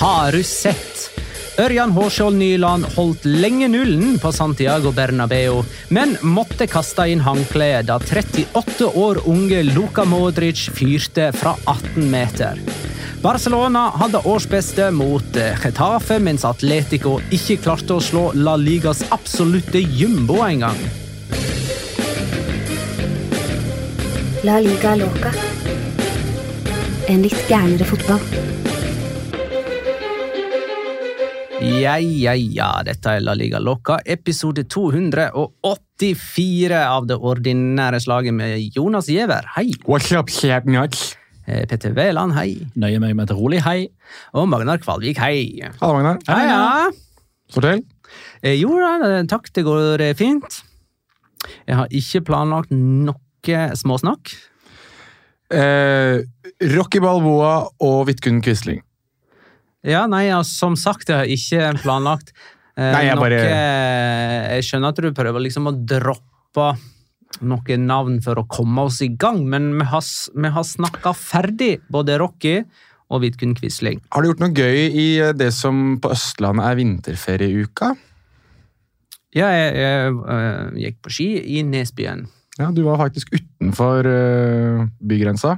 Har du sett? Ørjan Håskjold Nyland holdt lenge nullen på Santiago Bernabeu, men måtte kaste inn håndkleet da 38 år unge Luka Modric fyrte fra 18 meter. Barcelona hadde årsbeste mot eh, Getafe, mens Atletico ikke klarte å slå La Ligas absolutte jumbo engang. La liga loca. En litt gærnere fotball. Ja, ja, ja, dette er La Liga Loca, episode 284 av det ordinære slaget med Jonas Giæver. Hei. What's up, nuts? Eh, Petter Wæland, hei. Nøyer meg med et rolig hei. Og Magnar Kvalvik, hei. Hallo, Magnar. Hei, ja. Fortell. Eh, Jo da, eh, takk, det går fint. Jeg har ikke planlagt noe småsnakk. Eh, Rocky Balboa og Vidkun Quisling. Ja, nei, ja, som sagt, jeg har ikke planlagt eh, Nei, jeg noe bare- Jeg skjønner at du prøver liksom å droppe noen navn for å komme oss i gang, men vi har, vi har snakka ferdig, både Rocky og Vidkun Quisling. Har du gjort noe gøy i eh, det som på Østlandet er vinterferieuka? Ja, jeg, jeg jeg gikk på ski i Nesbyen. Ja, Du var faktisk utenfor eh, bygrensa.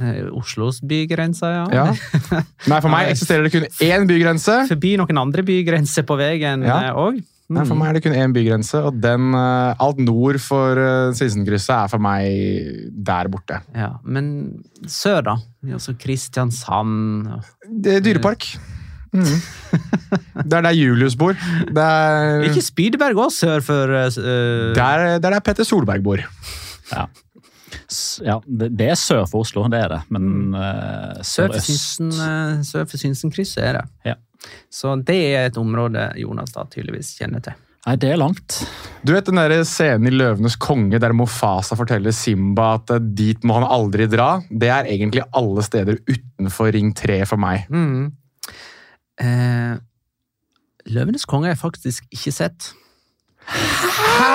Eh, Oslos bygrense, ja. Ja. Nei, for meg eksisterer det kun én bygrense. Forbi noen andre bygrenser på veien Ja. òg. Nei, For meg er det kun én bygrense, og den, eh, alt nord for uh, Sinsenkrysset er for meg der borte. Ja, men sør, da? Altså Kristiansand og- Det er dyrepark. Mm. Det er der Julius bor. Det er Ikke Spydeberg òg sør for øh, der, der er Petter Solberg bor. Ja. Ja, det, er sør for Oslo, det er det. Men eh, Sør for sørøst Sinsen, sør for Sinsenkrysset er det. Ja. Så det er et område Jonas da tydeligvis kjenner til. Nei, det er langt. Du vet den der scenen i Løvenes konge der Mofasa forteller Simba at eh, dit må han aldri dra? Det er egentlig alle steder utenfor Ring 3 for meg. Mm. Eh, Løvenes konge har jeg faktisk ikke sett. Hæ?!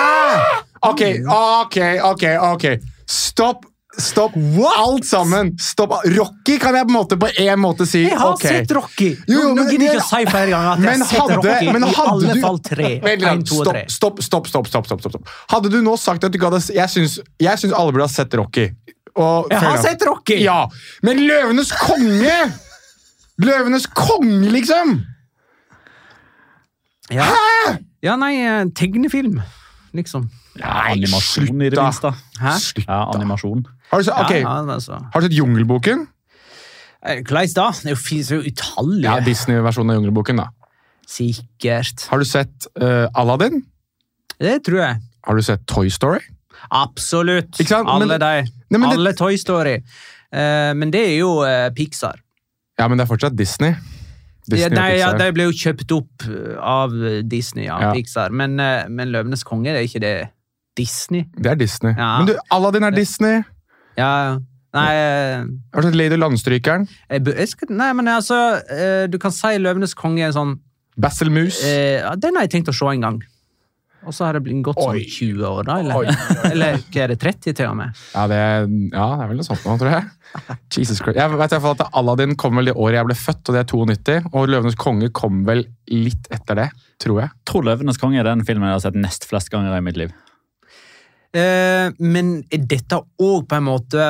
Ok, ok, ok, ok. Stopp! Stopp alt sammen! Stopp. Rocky kan jeg på en måte på en måte si. Jeg har okay. sett Rocky! Jo, jo, Nå gidder jeg ikke å si flere ganger at jeg har sett hadde, Rocky men i alle du, fall tre. Vent En, to stopp, tre. stopp, stopp, stopp, stopp, stopp. Hadde du nå sagt at du hadde Jeg syns, jeg syns alle burde ha sett Rocky. Og, Jeg har sett Rocky! Ja, men Løvenes konge! Løvenes konge, liksom! Ja. ja, nei, eh, tegnefilm, liksom. Ja, animasjon i det slutt da. minste. Hæ? Slutt, Ja, animasjon. Har du sett, ok, Ja, ja, altså. har du sett Jungelboken? Eh, Hvordan da? Det jo finnes jo utallige. Ja, Disney-versjonen av Jungelboken, da. Sikkert. Har du sett uh, Aladdin? Det tror jeg. Har du sett Toy Story? Absolutt. Ikke sant? Alle Men- de. Nei, Alle det- Toy Story. Uh, men det er jo uh, Pixar. Ja, men det er fortsatt Disney. Disney ja, nei, ja, de ble jo kjøpt opp av Disney, ja, Ja. Pixar. Men, men Løvenes konge, er ikke det Disney? Det er Disney. Ja. Men du, Aladdin er Disney. Ja, ja. nei eh, Har du sett Lady Landstrykeren? jeg, jeg skal, Nei, men altså eh, Du kan si Løvenes konge er en sånn Basil Moose? eh, Den har jeg tenkt å se en gang. Og så har det blitt gått sånn 20 år, da? Eller, eller hva er det, 30 til og med? Ja, det, ja, det er vel noe sånt nå, tror jeg. Jesus Christ. Jeg vet i hvert fall at Aladdin kom vel det året jeg ble født, og det er 92. Og Løvenes konge kom vel litt etter det, tror. Jeg tror 'Løvenes konge' er den filmen jeg har sett nest flest ganger i mitt liv. Eh, men er dette òg på en måte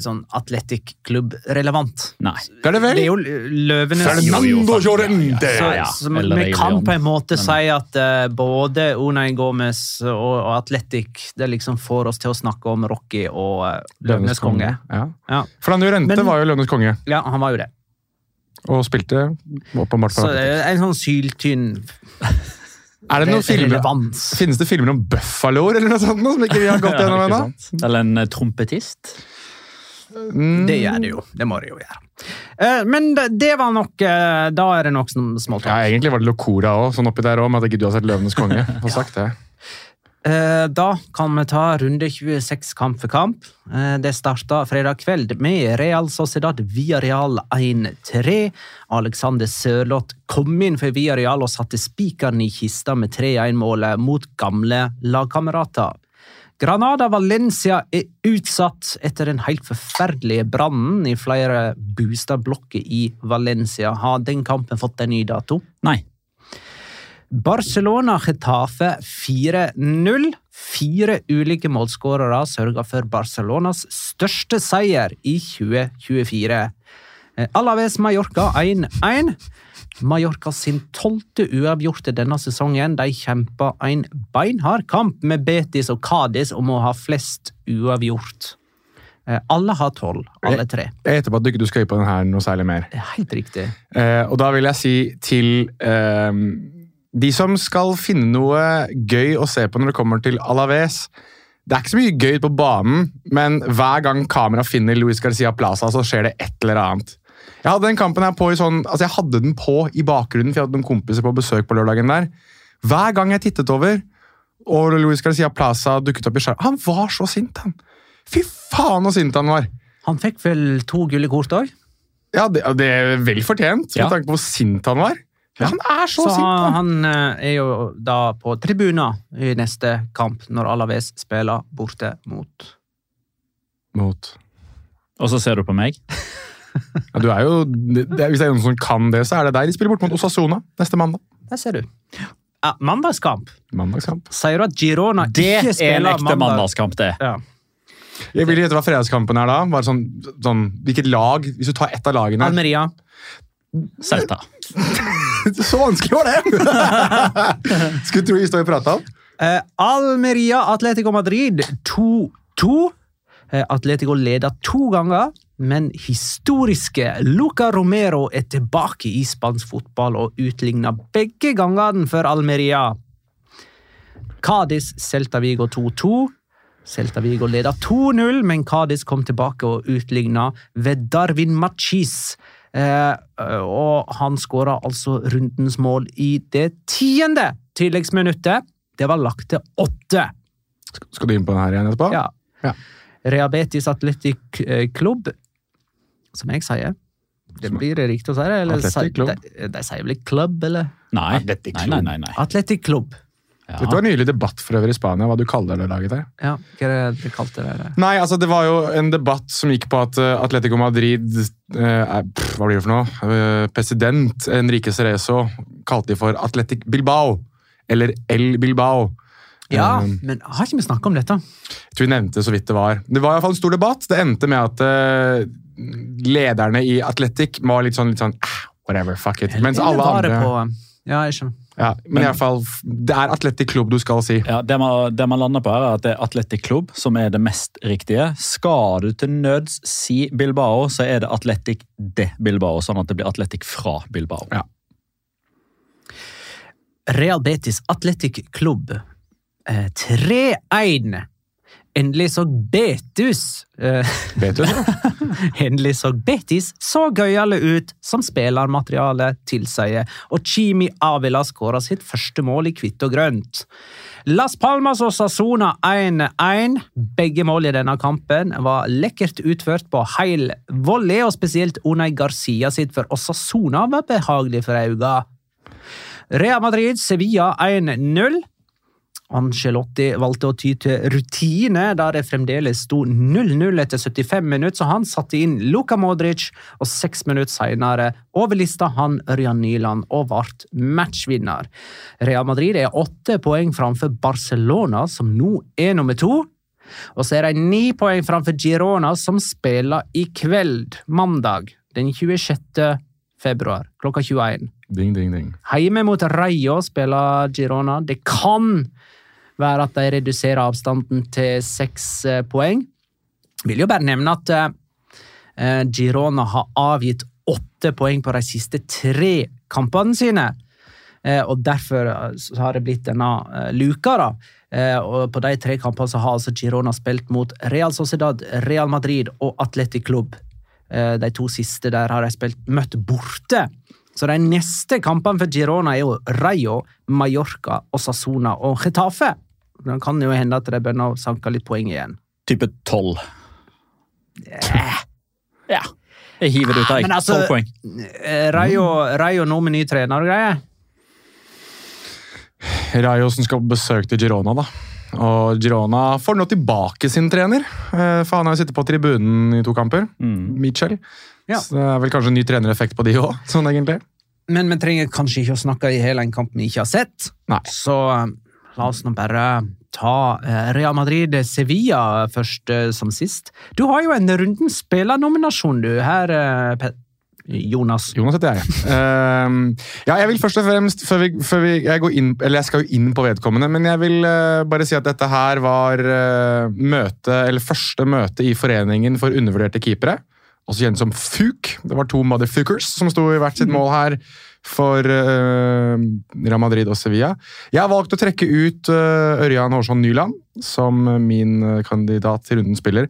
sånn Athletic Club-relevant? Nei. Det er det vel? Det er jo Løvenes Fernando Llorente! Ja, ja. så så vi kan på en måte Men- si at uh, både Unai Gomez og, og Atletic det liksom får oss til å snakke om Rocky og uh, Løvenes konge. Ja. Ja. Fernando Llorente Men- var jo Løvenes konge, ja, han var jo det. og spilte åpenbart Så for det er en sånn syltynn Er det noen filmer. Finnes det filmer om buffaloer eller noe sånt noe, som ikke vi har gått gjennom ennå? Eller en eh, trompetist. Mm. Det gjør det jo. Det må det jo gjøre. Eh, men det, var nok eh, Da er det nok smått. Ja, egentlig var det Locora òg, sånn oppi der òg, med at ikke du har sett Løvenes konge. Få sagt det. Eh, Da kan vi ta runde 26 kamp for kamp. Eh, Det starta fredag kveld med Real Sociedad Villarreal 1-3. Alexander Sørloth kom inn for Villarreal og satte spikeren i kista med 3-1-målet mot gamle lagkamerater. Granada Valencia er utsatt etter den helt forferdelige brannen i flere boligblokker i Valencia. Har den kampen fått en ny dato? Nei. Barcelona Getafe 4-0. Fire ulike målskårere sørga for Barcelonas største seier i 2024. Eh, Alaves Mallorca 1-1. Mallorca sin tolvte uavgjorte denne sesongen. De kjempa en beinhard kamp med Betis og Cádiz om å ha flest uavgjort. Eh, Alle har tolv, alle tre. Jeg gjetter på at du ikke skal øye på den her noe særlig mer. Er Helt riktig. Eh, og da vil jeg si til eh, de som skal finne noe gøy å se på når det kommer til Alaves Det er ikke så mye gøy på banen, men hver gang kamera finner Luis Garcia Plaza, så skjer det et eller annet. Jeg hadde den kampen her på i sånn, altså jeg hadde den på i bakgrunnen, for jeg hadde noen kompiser på besøk på lørdagen der. Hver gang jeg tittet over, og Luis Garcia Plaza dukket opp i skjermen Han var så sint, han! Fy faen så sint han var! Han fikk vel to gulle kort òg? Ja, det, det er vel fortjent, med Ja. tanke på hvor sint han var. Men han er så, Så sint! han, Han. eh, er jo da på tribuna i neste kamp, når Alaves spiller borte mot Mot. Og så ser du på meg. Ja, du er jo, det, det, hvis det er noen som kan det, så er det deg. De spiller bort mot Osasona neste mandag. Der ser du. Ja, mandagskamp. Mandagskamp. Sier du at Girona Det ikke er en spiller ekte mandagskamp, det. Ja. Jeg vil gjette hva fredagskampen er da. Bare sånn, sånn, hvilket lag, Hvis du tar ett av lagene Almeria. Celta. Så vanskelig var det! Skulle tro vi står og prater om. Eh, Almeria Atletico Madrid 2-2. Eh, Atletico leder to ganger, men historiske Luca Romero er tilbake i spansk fotball og utligner begge gangene for Almeria. Cádiz Celta Vigo 2-2. Celta Vigo leder 2-0, men Cádiz kom tilbake og utligna ved Darwin Machis. Eh, og han skåra altså rundens mål i det tiende tilleggsminuttet. Det var lagt til åtte. Skal du inn på den her igjen etterpå? Ja. Ja. Rehabetis Athletic eh, Club, som jeg sier. Det blir det riktig å si det? Eller Club. De, de sier vel klubb, eller? Nei. Atletic nei, nei, nei, nei. Athletic Club. Ja. Dette var en nylig debatt for øvrig i Spania, hva du kaller det laget der. Ja, hva er det de kalte det? Nei, altså det var jo en debatt som gikk på at eh, Atletico Madrid eh, pff, Hva blir det for noe? Eh, president Enrique Cerezo kalte de for Atletic Bilbao. Eller El Bilbao. Ja, um, men har ikke vi snakka om dette? Jeg tror vi nevnte så vidt det var. Det var i hvert fall en stor debatt. Det endte med at eh, lederne i Atletic var litt sånn, litt sånn ah, whatever, fuck it. Mens alle andre på Ja, jeg skjønner. Ja, men i alle fall, det er Atletic Klubb du skal si. Ja, det, man, det man lander på, er at det er Atletic Klubb som er det mest riktige. Skal du til nøds si Bilbao, så er det Atletic de Bilbao. Sånn at det blir Atletic fra Bilbao. Ja. Real Betis Atletic Klubb. Eh, 3-1. Endelig så Betus eh, Betus, ja. Endelig så Betis så gøyale ut som spillermaterialet tilsier, og Chimi Avila skåra sitt første mål i hvitt og grønt. Las Palmas og Sassona 1-1. Begge mål i denne kampen var lekkert utført på heil volley, og spesielt Unai Garcia sitt for Osasona var behagelig for øynene. Real Madrid Sevilla 1-0. Angelotti valgte å ty til rutine, da det fremdeles sto 0-0 etter 75 minutter, så han satte inn Luka Modric, og seks minutter senere overlista han Ørjan Nyland og ble matchvinner. Real Madrid er åtte poeng framfor Barcelona, som nå er nummer to. Og så er de ni poeng framfor Girona, som spiller i kveld, mandag den 26. februar klokka 21. Ding, ding, ding. Hjemme mot Rayo spiller Girona. Det kan være at de reduserer avstanden til seks poeng. poeng. Vil jo bare nevne at eh, Girona har avgitt åtte poeng på de siste tre kampene sine. Eh, og derfor eh, har det blitt denne eh, luka, da. Eh, og på de tre kampene så har altså Girona spilt mot Real Sociedad, Real Madrid og Atletic Club. Eh, de to siste der har de spilt møtt borte. Så de neste kampene for Girona er jo Rayo, Mallorca, Sassona og Getafe. Det kan jo hende at de begynner å sanke litt poeng igjen. Type tolv. Ja. Jeg hiver det ut, jeg. Tolv altså- poeng. Eh, Rayo, Rayo nå med ny trener og greier. Rayo som skal på besøk til Girona, da. Og Girona får nå tilbake sin trener, eh, for han har jo sittet på tribunen i to kamper. Mitchell. Ja. Så det er vel kanskje en ny trenereffekt på de òg, sånn egentlig. Men vi trenger kanskje ikke å snakke i hele en kamp vi ikke har sett. Nei. Så eh, la oss nå bare ta eh, Real Madrid-Sevilla først eh, som sist. Du har jo en runden spillernominasjon, du, her, eh, Pe- Jonas. Jonas heter jeg. Uh, ja, jeg vil først og fremst, før vi, før vi jeg, går inn, eller jeg skal jo inn på vedkommende, men jeg vil uh, bare si at dette her var uh, møte, eller første møte i Foreningen for undervurderte keepere. Også kjent som FUK. Det var to motherfuckers som sto i hvert sitt mål her for uh, Real Madrid og Sevilla. Jeg har valgt å trekke ut uh, Ørjan Hårsson Nyland som min eh, kandidat til rundens spiller.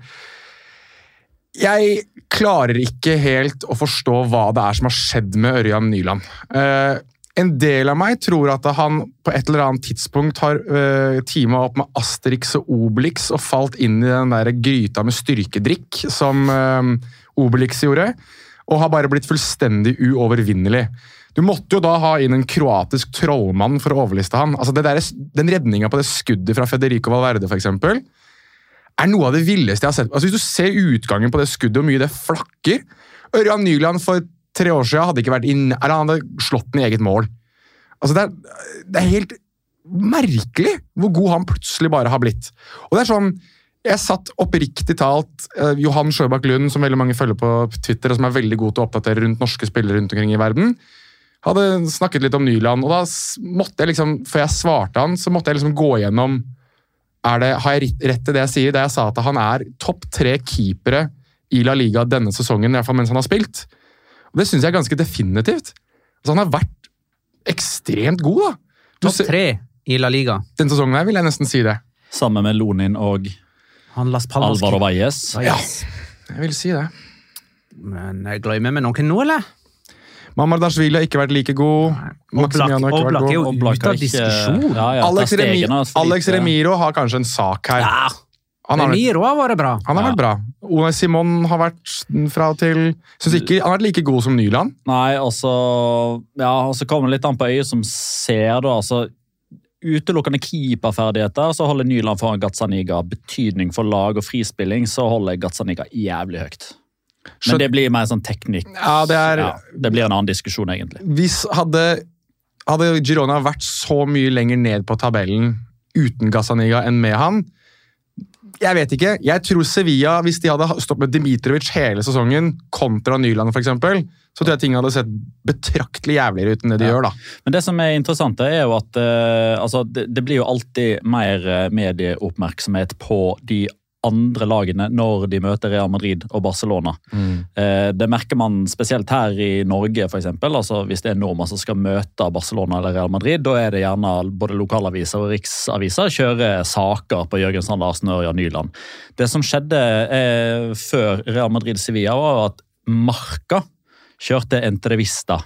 Jeg klarer ikke helt å forstå hva det er som har skjedd med Ørjan Nyland. Uh, en del av meg tror at han på et eller annet tidspunkt har uh, teama opp med Asterix og Obelix og falt inn i den der gryta med styrkedrikk som uh, Obelix gjorde, og har bare blitt fullstendig uovervinnelig. Du måtte jo da ha inn en kroatisk trollmann for å overliste han. Altså der, den redninga på det skuddet fra Federico Valverde, for eksempel, er noe av det villeste jeg har sett. Altså Hvis du ser utgangen på det skuddet, hvor mye det flakker Ørjan Nyland for tre år siden hadde ikke vært inn, eller han hadde slått den i eget mål. Altså det er, det er helt merkelig hvor god han plutselig bare har blitt. Og det er sånn, Jeg satt oppriktig talt eh, Johan Sjøbakk Lund, som veldig mange følger på Twitter, og som er veldig god til å oppdatere rundt norske spillere rundt omkring i verden, hadde snakket litt om Nyland. og da måtte jeg liksom, Før jeg svarte han, så måtte jeg liksom gå gjennom er det, Har jeg rett- til det jeg sier, da jeg sa at han er topp tre keepere i La Liga denne sesongen, i hvert fall mens han har spilt? Og Det syns jeg er ganske definitivt. Altså, han har vært ekstremt god, da. Du Topp tre i La Liga. Denne sesongen her vil jeg nesten si det. Sammen med Lonin og Han Las Alvaro Valles. Ja. Jeg vil si det. Men jeg glemmer vi noen nå, eller? Mamardashvili har ikke vært like god. Maximiano har ikke vært god. Oblak er jo god. Ute av diskusjon. Ja, ja, Alex, Remi og. Alex Remiro har kanskje en sak her. Ja, Han har, Remiro har vært bra. han har Ja. vært bra. One Simon har vært fra og til Syns ikke han har vært like god som Nyland. Nei, altså Ja, og så kommer det litt an på øyet som ser, da. altså Utelukkende keeperferdigheter, så holder Nyland foran Gazzaniga. Betydning for lag og frispilling, så holder Gazzaniga jævlig høyt. Men det blir mer sånn teknikk. Ja, det er Ja, det blir en annen diskusjon, egentlig. Hvis hadde, hadde Girona vært så mye lenger ned på tabellen uten Gazzaniga enn med han Jeg vet ikke. Jeg tror Sevilla, hvis de hadde stått med Dimitrovic hele sesongen kontra Nyland f.eks., så tror jeg ting hadde sett betraktelig jævligere ut enn det de gjør. da. Men det som er interessant, er jo at uh, altså, det, det blir jo alltid mer eh, medieoppmerksomhet på de andre lagene når de møter Real Madrid og Barcelona. Eh, det merker man spesielt her i Norge, f.eks. Altså, hvis det er nordmenn som skal møte Barcelona eller Real Madrid, da er det gjerne både lokalaviser og riksaviser kjører saker på Jørgen Strand Larsen og Ørjan Nyland. Det som skjedde eh, før Real Madrid-Sevilla, var at Marca kjørte entrevista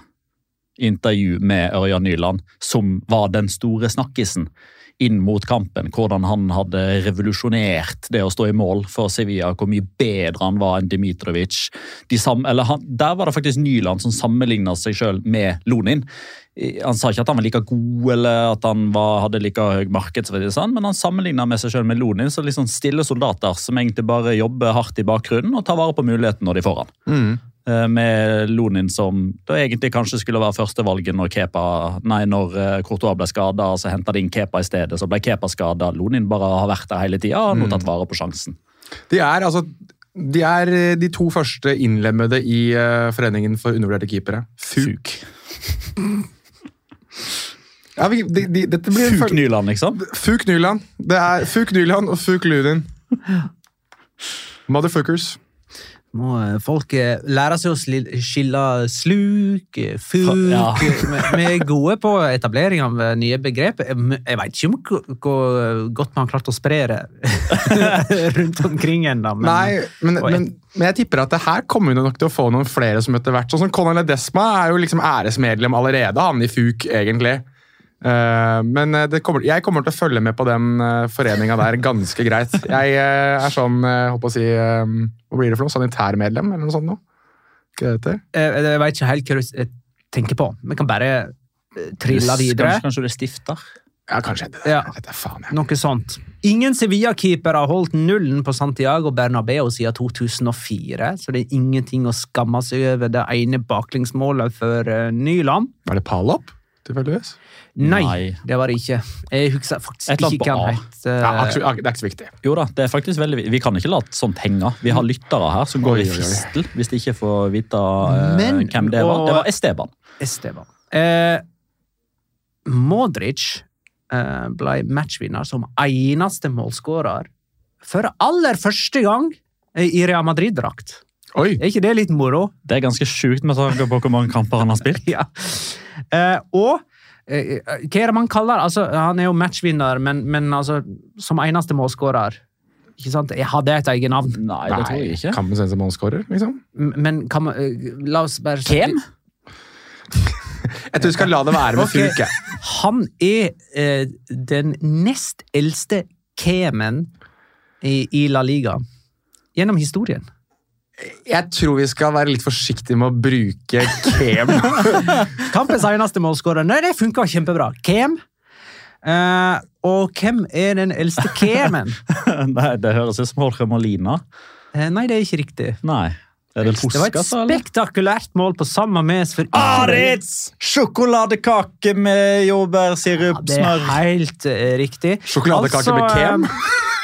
intervju med Ørjan Nyland, som var den store snakkisen inn mot kampen. Hvordan han hadde revolusjonert det å stå i mål for Sevilla. Hvor mye bedre han var enn Dmitrovic. De sam, han, der var det faktisk Nyland som sammenligna seg sjøl med Lonin. Han sa ikke at han var like god eller at han var, hadde like høy markedsverdi, men han sammenligna med seg sjøl med Lonin. Så liksom stille soldater som egentlig bare jobber hardt i bakgrunnen og tar vare på muligheten når de får han. Mm. Eh, med Lonin som da egentlig kanskje skulle være førstevalget når Kepa, nei, når eh, Courtois ble skada. Så henta de inn Kepa i stedet, så ble Kepa skada. Lonin bare har vært der hele tida og nå tatt vare på sjansen. De er altså de er eh, de to første innlemmede i Foreningen for undervurderte keepere. Fuk. Ja, vi, de, de, dette blir Fuk Nyland, liksom. Fuk Nyland. Det er Fuk Nyland og Fuk Lunin. Motherfuckers. Må eh, folk eh, lære seg å skille sluk, eh, fuk Ja. Vi vi er gode på etablering av nye begrep. Jeg veit vet ikke om hvor- godt man har klart å spre det rundt omkring ennå. men- Nei, men, men, men jeg tipper at det her kommer vi nok til å få noen flere som etter hvert. Sånn som Conor Ledesma er jo liksom æresmedlem allerede, han i FUK, egentlig. Eh, men eh, det kommer, jeg kommer til å følge med på den uh, foreninga der ganske greit. Jeg eh, er sånn, jeg håper å si eh, Hva blir det for noe? Sanitærmedlem, eller noe sånt noe? Hva det det heter? Jeg, jeg vet ikke helt hva du tenker på. Vi kan bare eh, trille videre. Kanskje, kanskje du er stifter? Ja, kanskje det. Ja. Jeg vet faen, jeg. Noe sånt. Ingen Sevilla-keeper har holdt nullen på Santiago Bernabeu siden 2004, så det er ingenting å skamme seg over det ene baklengsmålet for eh, Nyland. Var det Palop? Tilfeldigvis? Nei, Nei. det var det ikke. Jeg husker faktisk Et ikke hva han het. Uh... Ja, det er ikke så viktig. Jo da, det er faktisk veldig Vi kan ikke la sånt henge. Vi har lyttere her som går i fistel hvis de ikke får vite uh, Men- hvem det var. og- Det var Esteban. Esteban. Eh, Modric eh, ble matchvinner som eneste målskårer for aller første gang eh, i Real Madrid-drakt. Oi! Er ikke det litt moro? Det er ganske sjukt med tanke på hvor mange kamper han har spilt. ja. Eh, og eh, hva er det man kaller altså, Han er jo matchvinner, men, men altså, som eneste målskårer. Ikke sant? Jeg hadde et eget navn, Nei, det tror jeg ikke. Kampens som målskårer, liksom? Men kan man, eh, la oss bare Hvem? Jeg tror vi skal la det være med Ok. Fuk. Han er eh, den nest eldste kemen i, i La Liga gjennom historien. Jeg tror vi skal være litt forsiktige med å bruke Kem. Kampens eneste målskårer. Nei, det funka kjempebra. Kem. Eh, og hvem er den eldste kemen? Nei, det høres ut som Jorge Molina. Eh, nei, det er ikke riktig. Nei. Er det Det var et spektakulært mål på samme mes for Aritz! Sjokoladekake med jordbærsirup, Det er helt eh, riktig. Sjokoladekake med Kem?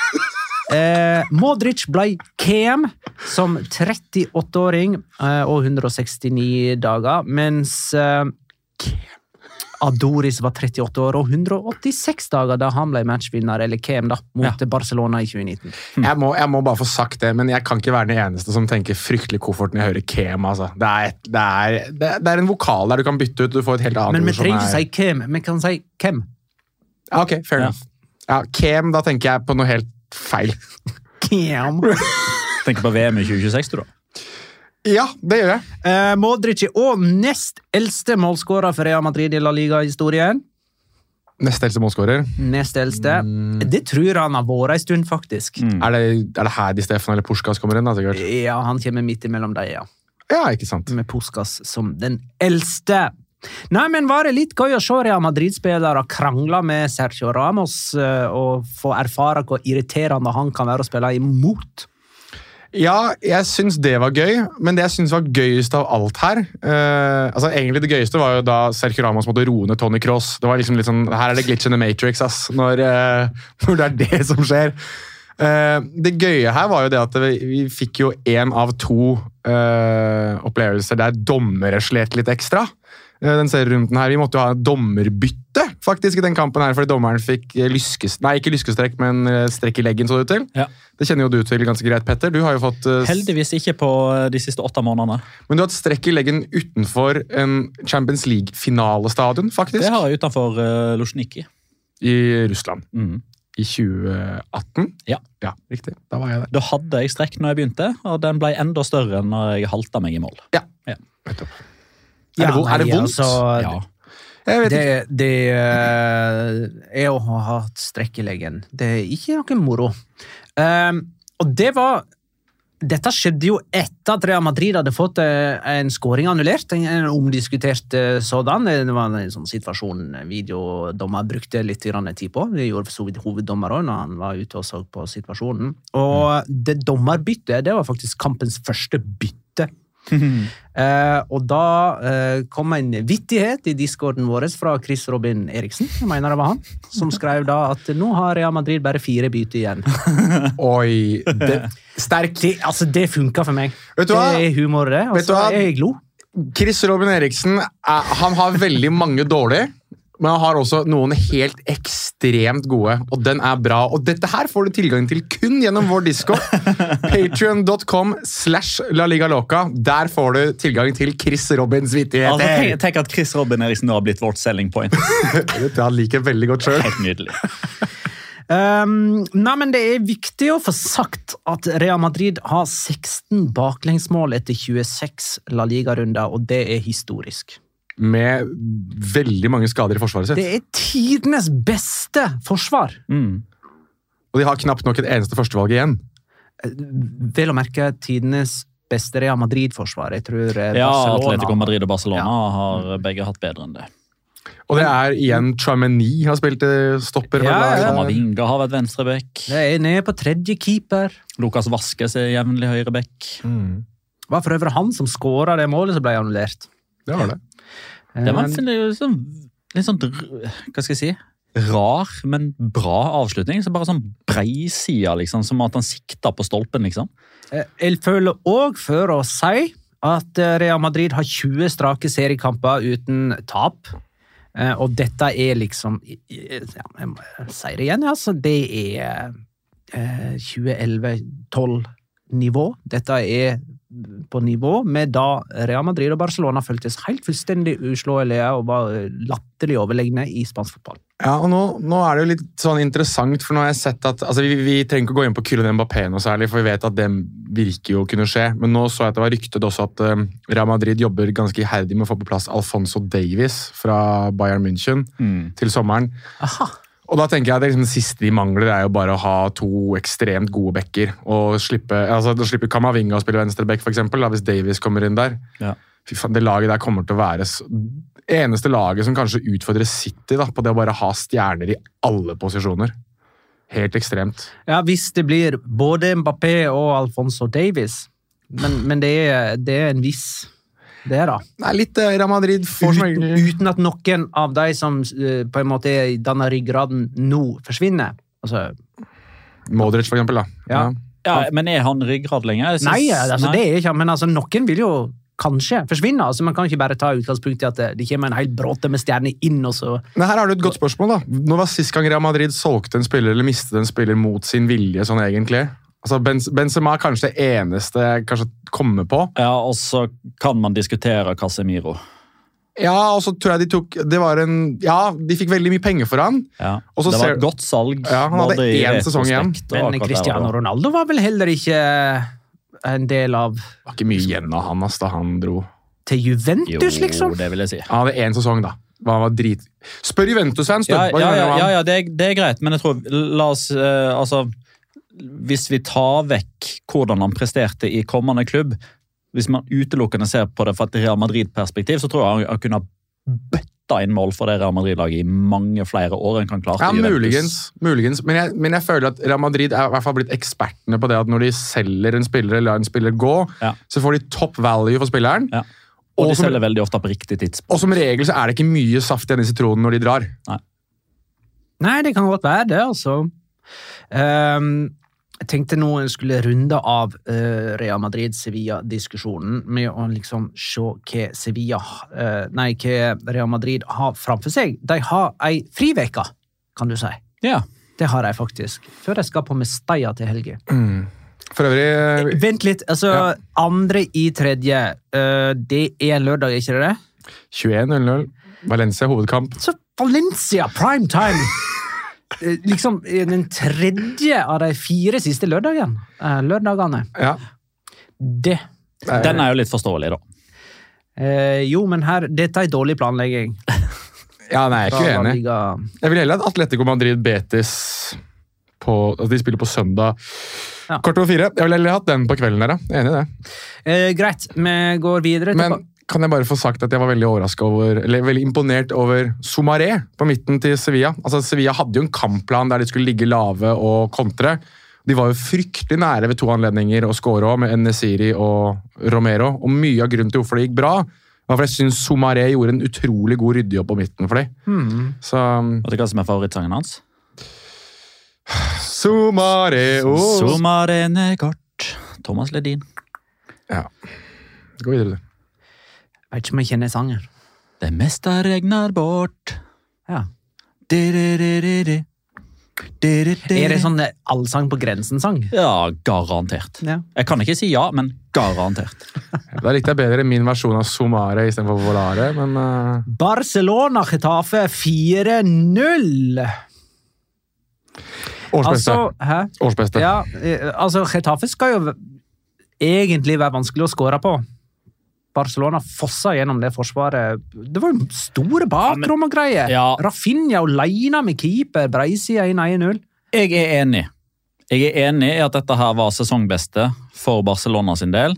Eh, Modric ble KM som 38-åring eh, og 169 dager, mens eh, Adoris var 38 år og 186 dager da han ble matchvinner, eller KM, da, mot Barcelona i 2019. Jeg må, jeg må bare få sagt det, men jeg kan ikke være den eneste som tenker fryktelig koffert når jeg hører KM. Altså. Det, er, et- det, er, det, er- det er en vokal der du kan bytte ut. Du får et helt annet Men vi trenger ikke si KM, vi kan si Kem. Ja, Ok, fair enough. Ja, Kem, da tenker jeg på noe helt feil. Kem. Tenker på VM i 2026, du, da. Ja, det gjør jeg. Eh, Modric er òg nest eldste målskårer for Real Madrid i La Liga-historien. Neste eldste målskårer. Nest eldste. Det tror han har vært en stund, faktisk. Er, det, er det her de Stefan eller Puskas kommer inn? da, sikkert? Ja, han kommer midt imellom dem, ja. Ja, ikke sant. Med Puskas som den eldste. Nei, men var det litt gøy å se Real Madrid-spillere krangle med Sergio Ramos eh, og få erfare hvor irriterende han kan være å spille imot? Ja, jeg syns det var gøy, men det jeg syns var gøyest av alt her uh, altså Egentlig det gøyeste var jo da Sergio Ramos måtte roe ned Tony Cross. Det var liksom litt sånn, Her er det glitch in the matrix, ass. Når, uh, når det er det som skjer. Uh, det gøye her var jo det at vi, vi fikk jo én av to opplevelser der dommere slet litt ekstra. Eh, den serierunden her, Vi måtte jo ha dommerbytte faktisk i den kampen her, fordi dommeren fikk eh, lyskes, nei, ikke lyskestrekk, men eh, strekk i leggen. så det ut til. Ja. Det kjenner jo du til ganske greit, Petter. Du har jo fått Heldigvis ikke på de siste åtte månedene. Men du har hatt strekk i leggen utenfor en Champions League-finalestadion, faktisk. Det har jeg utenfor uh, Luzjniki. I Russland. Mm. I 2018? Ja. ja. Riktig. Da var jeg der. Da hadde jeg strekk når jeg begynte, og den ble enda større når jeg halta meg i mål. Nettopp. Ja, er det, er det vondt? altså, Ja. Det, det er å ha hatt strekk i leggen. Det er ikke noe moro. Um, og det var Dette skjedde jo etter at Real Madrid hadde fått eh, en skåring annullert. En, omdiskutert eh, sådan. Det var en sånn situasjon videodommer brukte litt tid på. Det gjorde for så vidt hoveddommer òg når han var ute og så på situasjonen. Og det dommerbyttet det var faktisk kampens første bytte. Eh, og da eh, kom en vittighet i discorden vår fra Chris Robin Eriksen, jeg mener det var han, som skrev da at nå har Real Madrid bare fire bytter igjen. Oi, det, sterk. Det, altså, det funka for meg. Vet du hva? Det er humor, det. Vet du Altså, hva? jeg lo. Chris Robin Eriksen er, han har veldig mange dårlige, men han har også noen helt ekstremt gode, og den er bra. Og dette her får du tilgang til kun gjennom vår disko. Patreon.com slash La Liga Loca. Der får du tilgang til Chris Robins Altså, tenk, tenk at Chris Robin Eriksen nå har blitt vårt selling point. Dette han liker veldig godt sjøl. Helt nydelig. Um, nei, men Det er viktig å få sagt at Real Madrid har 16 baklengsmål etter 26 La Liga-runder, og det er historisk. Med veldig mange skader i forsvaret sitt. Det er tidenes beste forsvar. Mm. Og de har knapt nok et eneste førstevalg igjen. Vel å merke tidenes beste Real Madrid-forsvar. Jeg tror eh, Ja, Atletico Madrid og Barcelona har begge hatt bedre enn det. Og det er igjen Chameny har spilt eh, stopper. Ja, ja. Har vært venstreback. Det er nede på tredje keeper. Lukas Vaskes er jevnlig høyreback. Mm, Det var for øvrig han som skåra det målet som ble annullert. det var det. Det var Eh, en sånn, litt sånn Hva skal jeg si? Rar, men bra avslutning. Så bare sånn breisida, liksom. Som at han sikta på stolpen, liksom. Eh, Jeg føler òg for å si at eh, Real Madrid har 20 strake seriekamper uten tap. Eh, Og dette er liksom ja, Jeg må si det igjen, altså. Det er eh, 2011-12-nivå. Dette er på nivå med da Real Madrid og Barcelona føltes helt fullstendig uslåelige og var eh, latterlig overlegne i spansk fotball. Ja, og nå, nå er det jo litt sånn interessant, for nå har jeg sett at altså vi, vi trenger ikke å gå inn på Kylian Mbappé noe særlig, for vi vet at det virker jo å kunne skje. Men nå så jeg at det var ryktet også at eh, Real Madrid jobber ganske iherdig med å få på plass Alfonso Davies fra Bayern München til sommeren. Aha. Og da tenker jeg at det, liksom, det siste de mangler, er jo bare å ha to ekstremt gode backer. Og slippe, altså, da slipper Kamavinga å spille venstreback, da, hvis Davies kommer inn der. Ja. Fy faen, Det laget der kommer til å være det eneste laget som kanskje utfordrer City da, på det å bare ha stjerner i alle posisjoner. Helt ekstremt. Ja, hvis det blir både Mbappé og Alfonso Davies. Men, men det, er, det er en viss Det da. Det er litt eh, Real Madrid får Ut, Uten, uten at noen av de som eh, på en måte danner ryggraden nå, forsvinner. Altså, Modric, for eksempel. Da. Ja. Ja, Men er han ryggrad lenger? Synes- nei, altså, nei. det er ikke Men altså, noen vil jo kanskje forsvinne. Altså, man kan ikke bare ta utgangspunkt i at det, det kommer en hel bråte med stjerner inn, og så Men her har du et godt spørsmål. da. Når var sist gang Real Madrid solgte en spiller eller mistet en spiller mot sin vilje? sånn egentlig? Altså, Benzema er kanskje det eneste jeg kanskje kommer på. Ja, og så kan man diskutere Casemiro. Ja, og så tror jeg de tok Det var en Ja, de fikk veldig mye penger for han. Ja. Og så det var ser- et godt salg. Ja, han hadde én sesong igjen. Men Cristiano. Ronaldo var vel heller ikke en del av Det var ikke mye igjen av han ass, da han dro. til Juventus, Jo, liksom? det vil jeg si. Han hadde én sesong, da. Han var drit... Spør Juventus-fans, du! Ja, ja, ja, ja, ja det, er, det er greit, men jeg tror La oss uh, Altså Hvis vi tar vekk hvordan han presterte i kommende klubb Hvis man utelukkende ser på det fra et Real Madrid-perspektiv, så tror jeg han, kunne ha bøtta inn mål for det Real Madrid-laget i mange flere år enn han klarte Ja, i muligens. muligens. Men, jeg, men jeg føler at Real Madrid er i hvert fall blitt ekspertene på det at når de selger en spiller eller lar en spiller gå, Ja. så får de top value for spilleren. Ja. Og de som- selger veldig ofte på riktig tidspunkt. Og som regel så er det ikke mye saft igjen i sitronen når de drar. Nei, det kan godt være det, altså. Ehm, Jeg tenkte nå jeg skulle runde av uh, Real Madrid-Sevilla-diskusjonen med å liksom se hva Sevilla uh, Nei, hva Real Madrid har framfor seg. De har ei friveke, kan du si. Ja. Det har de faktisk. Før de skal på Mestalla til helga. For øvrig uh, Vent litt. altså Ja. Andre i tredje. uh, det er lørdag, ikke det? 21.00. Valencia hovedkamp. Så Valencia prime time! Eh, liksom eh, den tredje av de fire siste lørdagen, eh, lørdagene. Ja. Det Den er jo litt forståelig, da. eh, Jo, men her Dette er dårlig planlegging. ja, nei, jeg er ikke uenig. Jeg vil heller at Atletico Madrid Betis på, altså De spiller på søndag Ja. kvart over fire. Jeg ville heller hatt den på kvelden. der, da, Jeg er Enig i det. Eh, greit, vi går videre. til Men kan jeg bare få sagt at jeg var veldig overrasket over, eller veldig imponert over Somaré på midten til Sevilla. Altså Sevilla hadde jo en kampplan der de skulle ligge lave og kontre. De var jo fryktelig nære ved to anledninger å også, med Nesiri og Romero. Og mye av grunnen til hvorfor det gikk bra, var for jeg syns Somaré gjorde en utrolig god ryddejobb på midten for dem. Hmm. Så Vet du hva som er favorittsangen hans? Somaré oh. Somarene kort. Thomas Ledin. Ja. Gå videre, du. Vet ikke om jeg kjenner sangen. Det meste regner bort. Ja. Er det sånn allsang på grensen-sang? Ja, garantert. Ja. Jeg kan ikke si ja, men garantert. Da likte jeg bedre min versjon av Somare istedenfor Volare, men uh... Barcelona Getafe 4-0! årsbeste. Altså, årsbeste. Ja, eh, altså Getafe skal jo egentlig være vanskelig å skåre på. Barcelona fossa gjennom det forsvaret. Det var jo store bakrom og greier. Ja. Rafinha aleine med keeper, breisida inn 1-0. Jeg er enig. Jeg er enig i at dette her var sesongbeste for Barcelona sin del.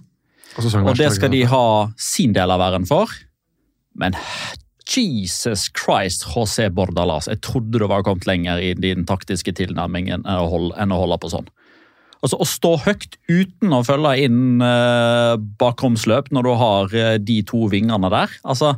Og Og det skal de ha sin del av æren for. Men Jesus Christ, José Bordalas. Jeg trodde du var kommet lenger i din taktiske tilnærming enn å holde, enn å holde på sånn. Altså, Å stå høyt uten å følge inn uh, bakromsløp når du har eh, de to vingene der. Altså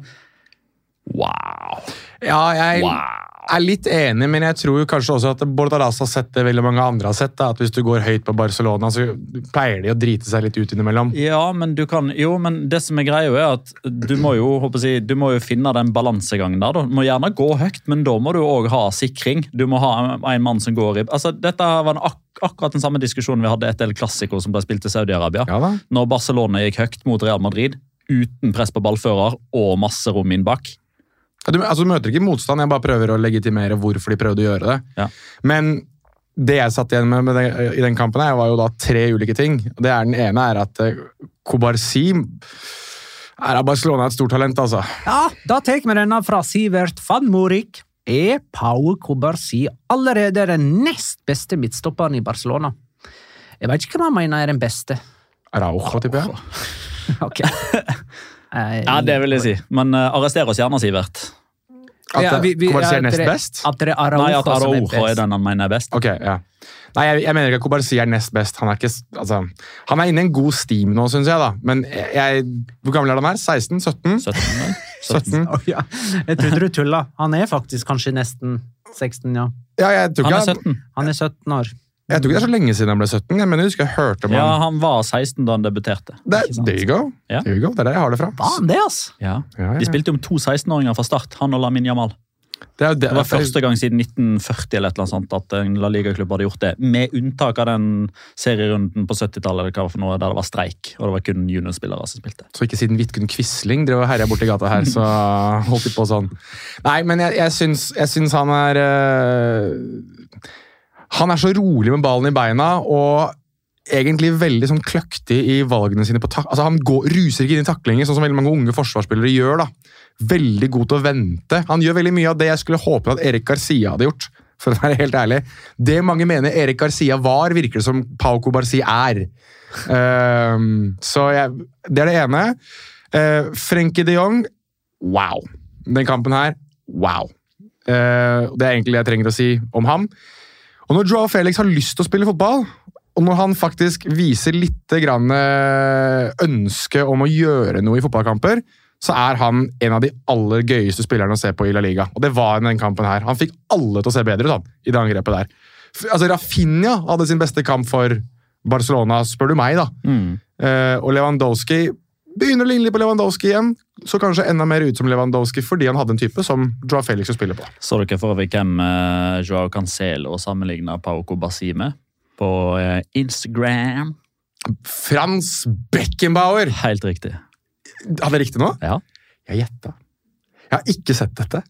Wow. Ja, jeg Wow. Er litt enig, men jeg tror kanskje også at Bordalas har sett det veldig mange andre har sett. Da, at Hvis du går høyt på Barcelona, så pleier de å drite seg litt ut innimellom. Ja, men du kan Jo, men det som er greia, er at du må jo jeg, du må jo finne den balansegangen der. Du må gjerne gå høyt, men da må du òg ha sikring. Du må ha en, en mann som går i Altså, Dette var en ak akkurat den samme diskusjonen vi hadde etter El Clásico som ble spilt i Saudi-Arabia. Ja. Når Barcelona gikk høyt mot Real Madrid uten press på ballfører og masse rom inn bak. Du, altså, du møter ikke motstand, jeg bare prøver å legitimere hvorfor de prøvde å gjøre det. Ja. Men det jeg satt igjen med, med det, i den kampen, her, var jo da tre ulike ting. Det er Den ene er at uh, Kobarsi er av Barcelona et stort talent, altså. Ja, da tar vi denne fra Sivert van Morik. Er Pau Kobarsi allerede den nest beste midtstopperen i Barcelona? Jeg vet ikke hva han mener er den beste. Araujo, tipper jeg. Ok. Ja, det vil jeg si. Men uh, arrester oss gjerne, Sivert. At ja, vi- vi- Kobarsi er at nest best? At det er Araujo, Nei, at Araujo er den han mener er best. Ok, ja. Nei, jeg, jeg mener ikke at Kobarsi er nest best. Han er, ikke, altså, han er inne i en god steam nå, syns jeg. da. Men jeg, hvor gammel er han her? 16? 17? 17, vel? 17? Oh, ja. Jeg trodde du tulla. Han er faktisk kanskje nesten 16, ja. Ja, jeg tror, Han er 17. Han er 17 år. Jeg tror ikke det er så lenge siden han ble 17. Jeg mener, jeg husker jeg hørte om Ja, han. han var 16 da han debuterte. Det, there you go. Ja. There you go. Det er der jeg har det fra. Var han det, ass? Ja. Ja, ja. De spilte jo om to 16-åringer fra start, han og Lamin Jamal. Det, er, det, Det var første gang siden 1940 eller et annet sånt at en La Liga-klubb hadde gjort det. Med unntak av den serierunden på 70-tallet eller hva det var for noe, der det var streik. Og det var kun juniorspillere som spilte. Så ikke siden Vidkun Quisling drev og herja borti gata her, så holdt de på sånn. Nei, men jeg, jeg, syns, jeg syns han er øh, Han er så rolig med ballen i beina og egentlig veldig sånn kløktig i valgene sine. på tak altså Han går, ruser ikke inn i taklinger, sånn som veldig mange unge forsvarsspillere gjør. da. Veldig god til å vente. Han gjør veldig mye av det jeg skulle håpe at Erik Garcia hadde gjort. For å være helt ærlig. Det mange mener Erik Garcia var, virker det som Pau Cobarsi er. Um, så jeg, det er det ene. Uh, Frenkie de Jong, wow. Den kampen her, wow. Uh, det er egentlig det jeg trenger å si om ham. Og når Joao Felix har lyst til å spille fotball, og når han faktisk viser litt grann eh, ønske om å gjøre noe i fotballkamper, så er han en av de aller gøyeste spillerne å se på i La Liga. Og det var den kampen her. Han fikk alle til å se bedre ut han, i det angrepet der. Altså, Rafinha hadde sin beste kamp for Barcelona, spør du meg, da. Eh, og Lewandowski begynner å ligne litt på Lewandowski igjen. Så kanskje enda mer ut som Lewandowski fordi han hadde en type som Joao Felix å spille på. Så dere for øvrig hvem uh, Joao Cancelo sammenligna Pau Kobasi med på uh, Instagram? Frans Beckenbauer! Helt riktig. Hadde jeg riktig nå? Ja. Jeg gjetta. Jeg har ikke sett dette.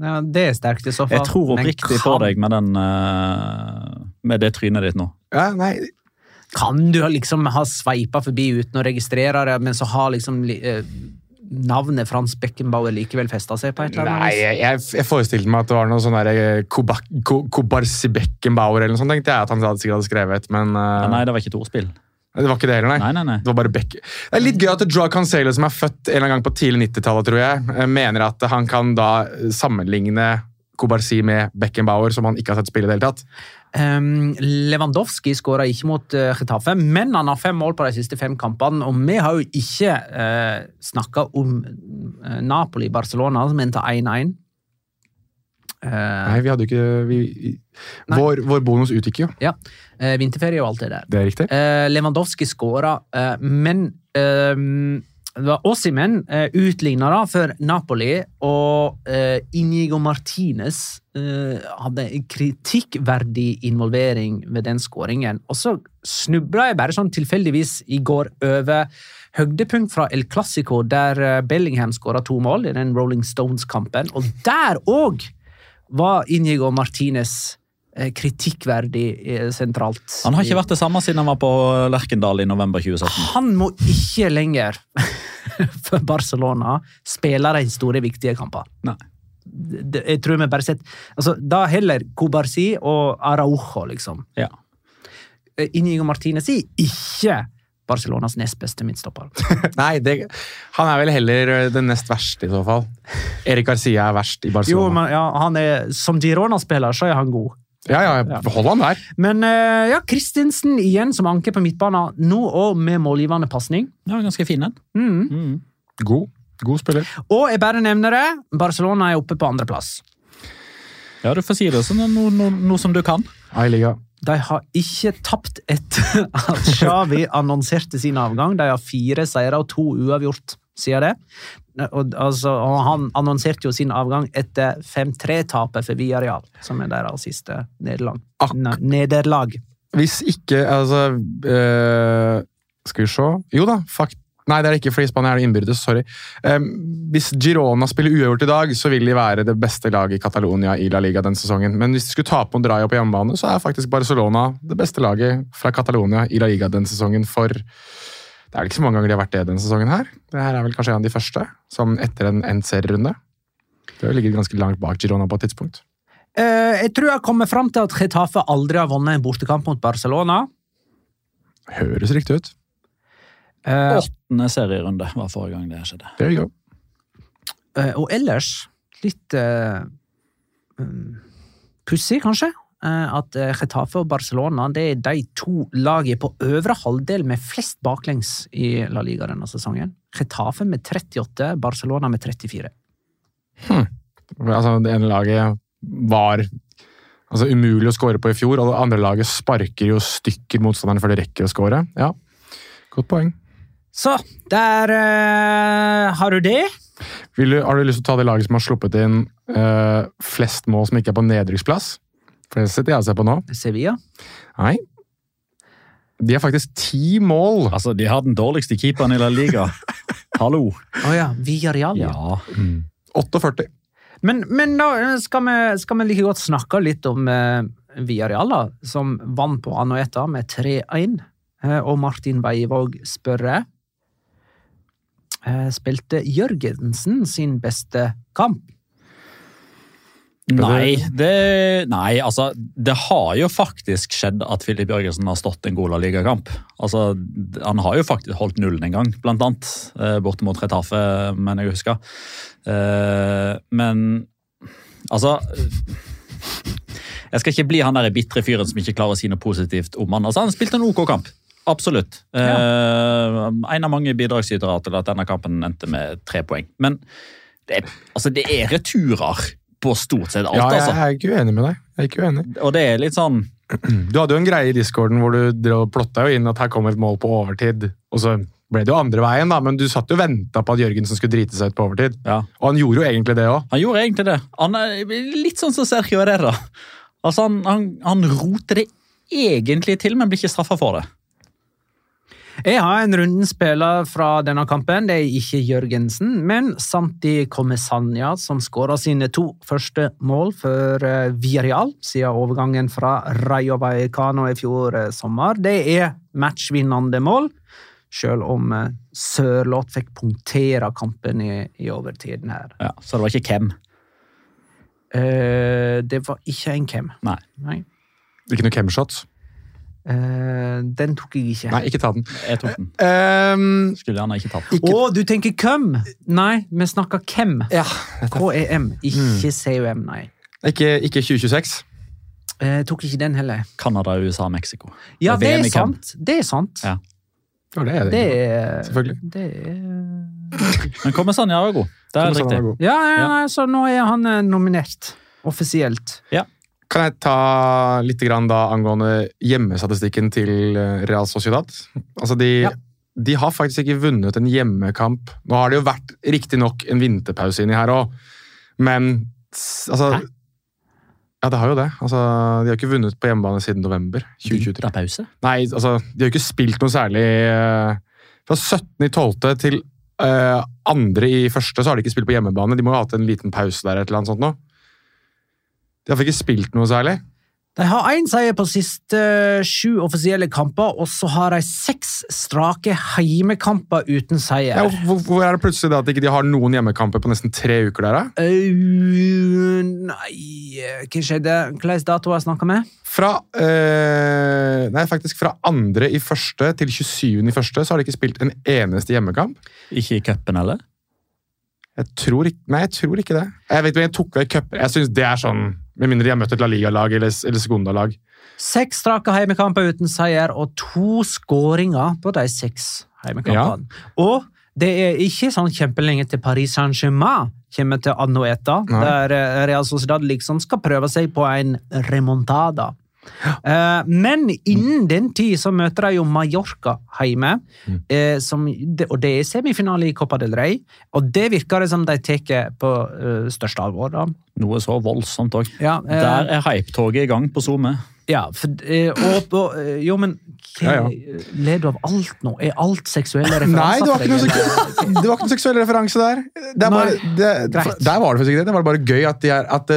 Ja, det er sterkt i så fall. Jeg tror oppriktig på deg med, den, uh, med det trynet ditt nå. Ja, nei, Kan du liksom ha sveipa forbi uten å registrere det, men så har liksom eh, navnet Frans Beckenbauer likevel festa seg på et eller annet vis? jeg, jeg, jeg forestilte meg at det var noe sånn Koba- Kobarsi Beckenbauer eller noe sånt, tenkte jeg at han sikkert hadde skrevet, men eh, Nei, det var ikke et ordspill. det var ikke det heller, nei. Nei, nei, nei. Det var bare Beck. Det er litt gøy at Joao Cancelo, som er født en eller annen gang på tidlig 90-tallet, tror jeg, eh, mener at han kan da sammenligne Kobarsi med Beckenbauer, som han ikke har sett spille i det hele tatt. Um, Lewandowski skåra ikke mot uh, Getafe, men han har fem mål på de siste fem kampene. Og vi har jo ikke uh, snakka om uh, Napoli-Barcelona, som endte 1-1. Uh, Nei, vi hadde jo ikke vi, Nei. vår, vår bonus utgikk jo. ja, vinterferie og alt det der. Det er riktig. Lewandowski skåra, men uh, det var Ossimen uh, utligna da for Napoli, og eh, Inigo Martinez eh, hadde en kritikkverdig involvering ved den skåringen. Og så snubla jeg bare sånn tilfeldigvis i går over høydepunkt fra El Clásico, der uh, Bellingham skåra to mål i den Rolling Stones-kampen, og der òg var Inigo Martinez eh, kritikkverdig eh, sentralt. Han har ikke vært det samme siden han var på Lerkendal i november 2017. Han må ikke lenger for Barcelona spiller de store, viktige kamper. Nei. Jeg tror vi bare sett altså, Da heller Cobarsi og Araujo, liksom. Ja. Eh, Inigo Martinez er ikke Barcelonas nest beste midtstopper. Nei, det, han er vel heller den nest verste, i så fall. Erik Garcia er verst i Jo, Barcelona. men ja, han er, Som Girona-spiller så er han god. Ja, ja, hold han der. Men eh, ja, Kristinsen igjen som anker på midtbanen, nå òg med målgivende pasning. Ja, ganske fin en. Mm. Mm. God. God spiller. Og jeg bare nevner det, Barcelona er oppe på andreplass. Ja, du får si det sånn noe no, no som du kan. Ja, liga. De har ikke tapt etter at Xavi annonserte sin avgang. De har fire seire og to uavgjort siden det. Og, altså, og han annonserte jo sin avgang etter 5-3-tapet for Villarreal, som er deres siste nederlag. Nederlag. Hvis ikke Altså øh, Skal vi se Jo da, fakt Nei, det er det ikke, fordi Spania er det innbyrdes. Sorry. Um, hvis Girona spiller uavgjort i dag, så vil de være det beste laget i Catalonia i La Liga den sesongen. Men hvis de skulle tape mot Rayo på hjemmebane, så er faktisk Barcelona det beste laget fra Catalonia i La Liga den sesongen. For det er vel ikke så mange ganger de har vært det denne sesongen her. Det her er vel kanskje en av de første, sånn etter en endt serierunde. Det har ligget ganske langt bak Girona på et tidspunkt. Eh, jeg tror jeg kommer fram til at Getafe aldri har vunnet en bortekamp mot Barcelona. Høres riktig ut. Eh, Åttende serierunde var forrige gang det skjedde. There you go. Eh, og ellers litt uh, pussig, kanskje. Eh, at Retafe Getafe og Barcelona det er de to lagene på øvre halvdel med flest baklengs i La Liga denne sesongen. Getafe med 38, Barcelona med 34. Altså, det ene laget var altså, umulig å score på i fjor, og det andre laget sparker jo stykker motstanderen før de rekker å score. Ja, godt poeng. Så der eh, har du det. Du, har du lyst til å ta det laget som har sluppet inn eh, flest mål som ikke er på nedrykksplass? For det setter jeg og ser på nå. Sevilla. Nei. De har faktisk ti mål. Altså, De har den dårligste keeperen i La Liga. Hallo. Å ja, Villarreal. Ja. Ja. 48. Men, men da skal vi, skal vi like godt snakke litt om eh, Villarreal, da, som vant på Anoeta med 3-1. Eh, og Martin Weivåg spørre eh, Spilte Jørgensen sin beste kamp? Nei, det, nei, altså Det har jo faktisk skjedd at Filip Jørgensen har stått en god ligakamp. Altså, Han har jo faktisk holdt nullen en gang, blant annet. eh, Borte mot Retafe, mener jeg husker. Eh, Men altså Jeg skal ikke bli han der bitre fyren som ikke klarer å si noe positivt om han. Altså, Han spilte en OK kamp. Absolutt. Eh, en av mange bidragsytere til at denne kampen endte med tre poeng. Men det altså, det er returer på stort sett alt, Ja, jeg, altså. jeg er ikke uenig med deg. Jeg er ikke uenig. Og det er litt sånn Du hadde jo en greie i discorden hvor du plotta jo inn at her kom et mål på overtid, og så ble det jo andre veien, da, men du satt jo og venta på at Jørgensen skulle drite seg ut på overtid. Ja. Og han gjorde jo egentlig det òg. Han gjorde egentlig det. Han er litt sånn som Sergio Herrera. Altså, han, han, han roter det egentlig til, men blir ikke straffa for det. Jeg har en runden spiller fra denne kampen. Det er ikke Jørgensen, men Santi Comesania, som skåra sine to første mål for eh, Villarreal siden overgangen fra Rayo Vallecano i fjor eh, sommer. Det er matchvinnende mål, selv om eh, Sørloth fikk punktere kampen i, i overtiden her. Ja, så det var ikke hvem. Eh, det var ikke en hvem. Nei. Nei. Ikke noe camshots. Eh, den tok jeg ikke. Nei, ikke ta den. Jeg tok den. Um, Skulle gjerne ikke tatt den. Å, Å, du tenker hvem? Nei, vi snakker hvem. ja, KEM, ikke CUM, nei. ikke, ikke 2026. Jeg Eh, tok ikke den heller. Canada, USA, Mexico. Ja, det er sant. Det er sant. Ja. Ja, det er det. Det er Selvfølgelig. Det er Men kom med Sanja god. Det er riktig. Ja, ja, Ja. så nå er han eh, nominert. Offisielt. Kan jeg ta litt grann da angående hjemmestatistikken til eh, Real Sociedad? Altså de, Ja. de har faktisk ikke vunnet en hjemmekamp. Nå har det jo vært riktignok en vinterpause inni her òg, men altså Hæ? Ja, det har jo det. Altså, de har ikke vunnet på hjemmebane siden november 2023. Vinterpause? Nei, altså, de har jo ikke spilt noe særlig eh, Fra 17.12. til uh, andre i første så har de ikke spilt på hjemmebane. De må jo ha hatt en liten pause der. et eller annet sånt nå. De har ikke spilt noe særlig. De har én seier på siste eh, sju offisielle kamper, og så har de seks strake heimekamper uten seier. Ja, hvor, hvor er det plutselig da at ikke har noen hjemmekamper på nesten tre uker der? da? Au, nei Hva skjedde? Hvilken dato har jeg snakka med? Fra uh, Nei, faktisk fra andre i første til 27. i første så har de ikke spilt en eneste hjemmekamp. Ikke i cupen, eller? Jeg tror ikke, nei, jeg tror ikke det. Jeg vet jeg tok vekk cuper. Jeg synes det er sånn, Med mindre de har møtt et La Liga-lag eller, eller Segunda-lag. Seks strake heimekamper uten seier og to skåringer på de seks heimekampene. Og det er ikke sånn kjempelenge til Paris Saint-Germain kommer til Anoeta, Nei. der eh, Real Sociedad liksom skal prøve seg på en remontada. Eh, Men innen den tid så møter de jo Mallorca hjemme, Mm. eh, som, og det er semifinale i Copa del Rey. Og det virker det som de tar på eh, største alvor. da. Noe så voldsomt òg. Ja, eh, Der er hypetoget i gang på SoMe. Ja, for, og, og, jo, men hva, Ja, ler du av alt nå? Er alt seksuelle referanser? Nei, det var ikke noe, seksu det var ikke noe seksuell referanse der. Det er bare, det, der var det faktisk ikke det. Det var bare gøy at de er at,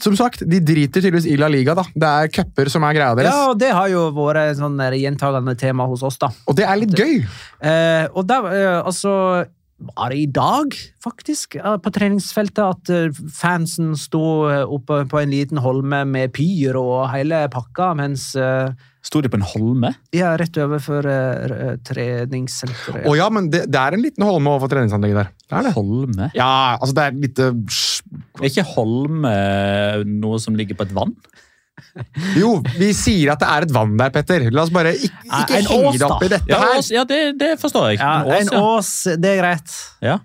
Som sagt, de driter tydeligvis i La Liga. da. Det er cuper som er greia deres. Ja, og det har jo vært et sånn gjentagende tema hos oss, da. Og det er litt gøy. Eh, og da, eh, altså var det i dag, faktisk, eh, på treningsfeltet, at eh, fansen sto eh, oppe på en liten holme med pyr og hele pakka, mens Sto de på en holme? Ja, rett overfor uh, treningssenteret. Å ja, men det, det er en liten holme overfor treningsanlegget der. Det er det. Holme? Ja, altså det er litt eh, Er ikke holme noe som ligger på et vann? Jo, vi sier at det er et vann der, Petter. La oss bare ikke, ikke En henge det opp i dette Ja, her. ås, ja det, det forstår jeg. Ja, En ås, en ås, det er greit. Ja.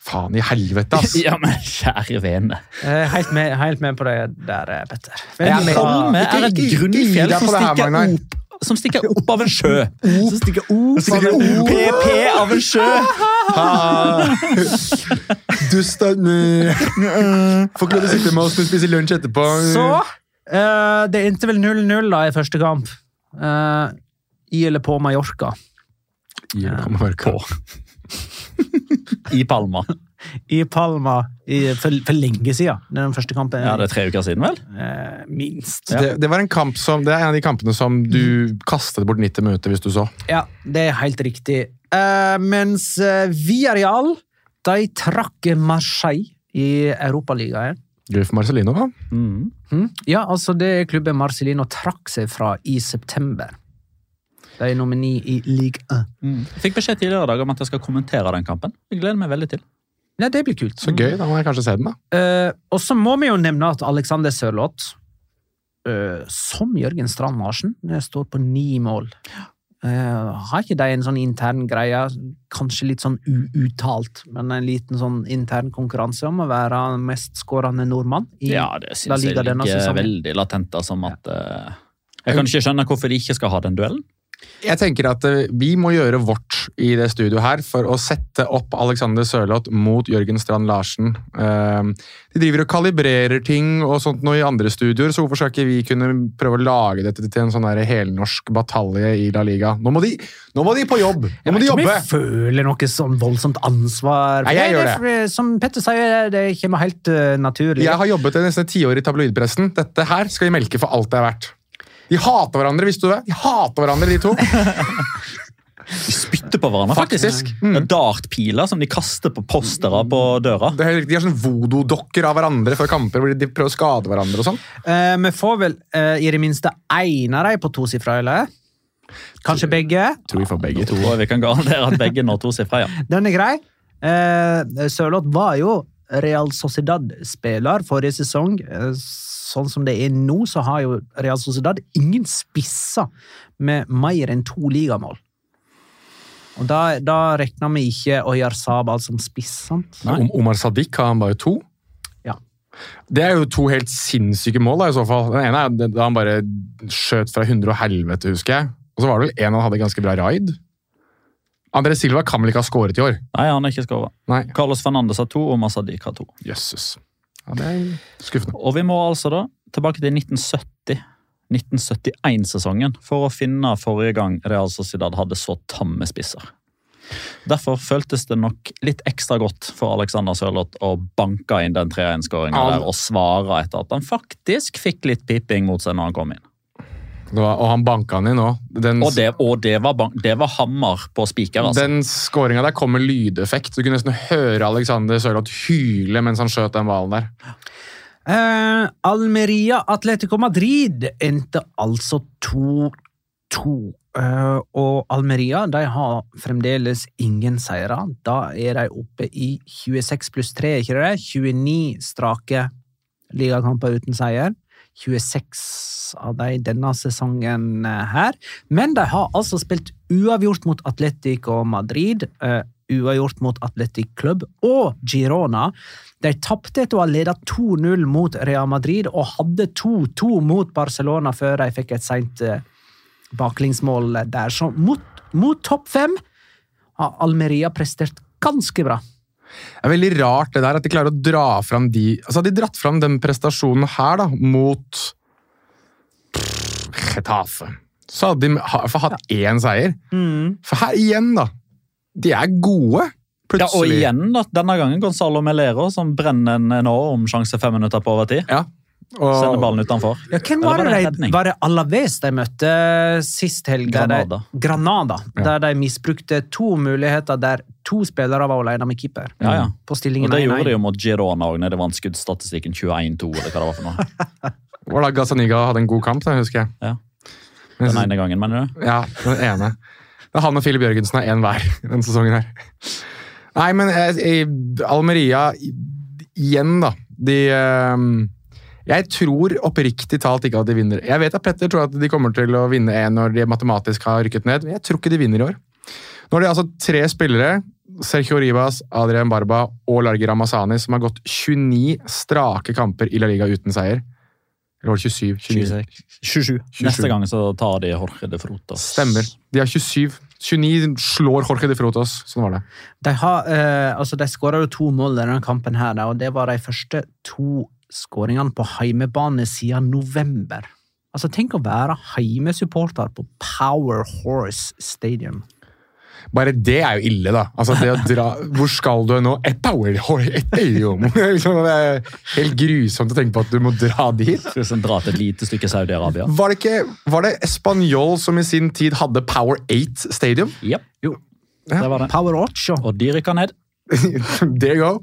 Faen i helvete, ass. ja, men kjære vene. Eh, helt, med, helt med på det der, eh, Petter. Ja, Veldig. Holme er et grunnfjell som stikker, opp, som stikker opp av en sjø. Så stikker opp av en. PP av en sjø! Dustad Får ikke lov til å sitte med oss og spise lunsj etterpå. Så uh, Det endte vel 0-0 da i første kamp. Uh, I eller på Mallorca. I eller på Mallorca. I Palma. I Palma i, for, for lenge siden. Den første kampen. Ja, det er tre uker siden, vel? Eh, minst. Det, det var en kamp som, det er en av de kampene som du kastet bort 90 minutter hvis du så. Ja, det er helt riktig. Eh, mens uh, Villarreal de trakk Marseille i Europaligaen. Gøy for Marcelino, da. Mm. Mm. Ja, altså det klubben Marcellino trakk seg fra i september. De er nomini i league 1. Mm. Jeg fikk beskjed tidligere i dag om at jeg skal kommentere den kampen. Jeg gleder meg veldig til. Ja, det blir kult. Så gøy, da må jeg kanskje se den, da. Eh, og så må vi jo nevne at Alexander Sørloth, eh, som Jørgen Strand Larsen, eh, står på ni mål Eh, har ikke de en sånn intern greie, kanskje litt sånn uuttalt, men en liten sånn intern konkurranse om å være mestskårende nordmann i Ja, det La syns jeg denne ligger sesongen? veldig latent. som at... eh, jeg kan ikke skjønne hvorfor de ikke skal ha den duellen. Jeg tenker at eh, vi må gjøre vårt i det studioet her for å sette opp Alexander Sørloth mot Jørgen Strand Larsen. Eh, De driver og kalibrerer ting og sånt nå i andre studioer, så hvorfor skal ikke vi kunne prøve å lage dette til en sånn helnorsk batalje i La Liga? Nå må de, nå må de på jobb! Nå må de jobbe! jeg føler noe sånn voldsomt ansvar. Nei, jeg gjør det. Som Petter sier, det kommer helt eh, naturlig. Jeg har jobbet i nesten ti år i tabloidpressen. Dette her skal vi melke for alt det er verdt. De hater hverandre, visste du det? De hater hverandre, de to. De spytter på hverandre, faktisk. Faktisk. Mm. Det er Dartpiler som de kaster på postere på døra. Det er, de har sånn voodoo-dokker av hverandre før kamper hvor de prøver å skade hverandre og sånn. Eh, vi får vel eh, i det minste én av dem på tosifra, eller? Kanskje begge? Tror vi får begge to. Og vi kan garantere at begge når tosifra, ja. Den er grei. Eh, Sørloth var jo Real Sociedad-spiller forrige sesong. Eh, sånn som det er nå, så har jo Real Sociedad ingen spisser med mer enn to ligamål. Og da, da regner vi ikke Oyar Sabal som spiss, sant? Om Omar Sadiq har han bare to. Ja. Det er jo to helt sinnssyke mål, da, i så fall. Den ene er da han bare skjøt fra hundre og helvete, husker jeg. Og så var det vel en han hadde ganske bra raid. André Silva kan vel ikke ha skåret i år? Nei, han har ikke skåra. Carlos Fernandes har to, og Masadik har to. Jøsses. Ja, det er skuffende. Og vi må altså da tilbake til 1970. 1971-sesongen for å finne forrige gang Real Sociedad hadde så tamme spisser. Derfor føltes det nok litt ekstra godt for Alexander Sørloth å banke inn den 3-1-skåringa Ja. og svare etter at han faktisk fikk litt piping mot seg når han kom inn. Det var, og han banka han inn òg. Og det, og det, var, bank, det var hammer på spiker, altså. den skåringa der kom med lydeffekt. Du kunne nesten høre Alexander Sørloth hyle mens han skjøt den hvalen der. Eh, Almeria Atletico Madrid endte altså 2-2. Eh, og Almeria de har fremdeles ingen seire. Da er de oppe i 26 pluss 3, ikke det? 29 strake ligakamper uten seier. 26 av dem denne sesongen eh, her. Men de har altså spilt uavgjort mot Atletico Madrid, eh, uavgjort mot Atletic Club og Girona. De tapte etter å ha ledet 2-0 mot Real Madrid og hadde 2-2 mot Barcelona før de fikk et seint eh, baklengsmål der. Så mot, mot topp fem har Almeria prestert ganske bra. Det er veldig rart det der at de klarer å dra fram de Altså Hadde de dratt fram den prestasjonen her da, mot Getafe, så hadde de ha- hatt én seier. For her igjen, da. De er gode. Ja, og igjen, da, denne gangen Gonzalo Melero, som brenner en enorm sjanse fem minutter på overtid. Ja. Og, Sender ballen utenfor. Ja, hvem var var det det, de, var det Alaves de møtte sist helg? der Granada. De, Granada. Ja. Der de misbrukte to muligheter der to spillere var alene med keeper. Ja, ja. På stillingen 1-1. Det gjorde de jo mot Girona òg, når det vant skuddstatistikken 21-2. eller hva det var for noe. var da Gazaniga hadde en god kamp, da, husker jeg. Ja. Den ene gangen, mener du? Ja, den ene. Det er han og Filip Jørgensen er én hver denne sesongen her. Nei, men eh, i Almeria igjen, da. De eh, Jeg tror oppriktig talt ikke at de vinner. Jeg vet at Petter tror at de kommer til å vinne en når de matematisk har rykket ned, men jeg tror ikke de vinner i år. Nå har de altså tre spillere, Sergio Rivas, Adrian Barba og Largi Ramazani, som har gått 29 strake kamper i La Liga uten seier. Eller var det 27? 29. 27. 27. Neste gang så tar de Jorge de Frotas. Stemmer. De har 27. 29 slår Jorge de Frotas. Sånn var det. De, har, eh, altså de skåra jo to mål i denne kampen, her, og det var de første to skåringene på heimebane siden november. Altså, Tenk å være heimesupporter på Power Horse Stadium. Bare det er jo ille, da. Altså, det å dra, Hvor skal du nå? Et power et. Liksom, Det er helt grusomt å tenke på at du må dra dit. Skal vi dra til et lite stykke Saudi-Arabia. Var det ikke Var det Español som i sin tid hadde Power 8 Stadium? Yep. Jo. Det var det. Power 8. Og de rykka ned. There you go.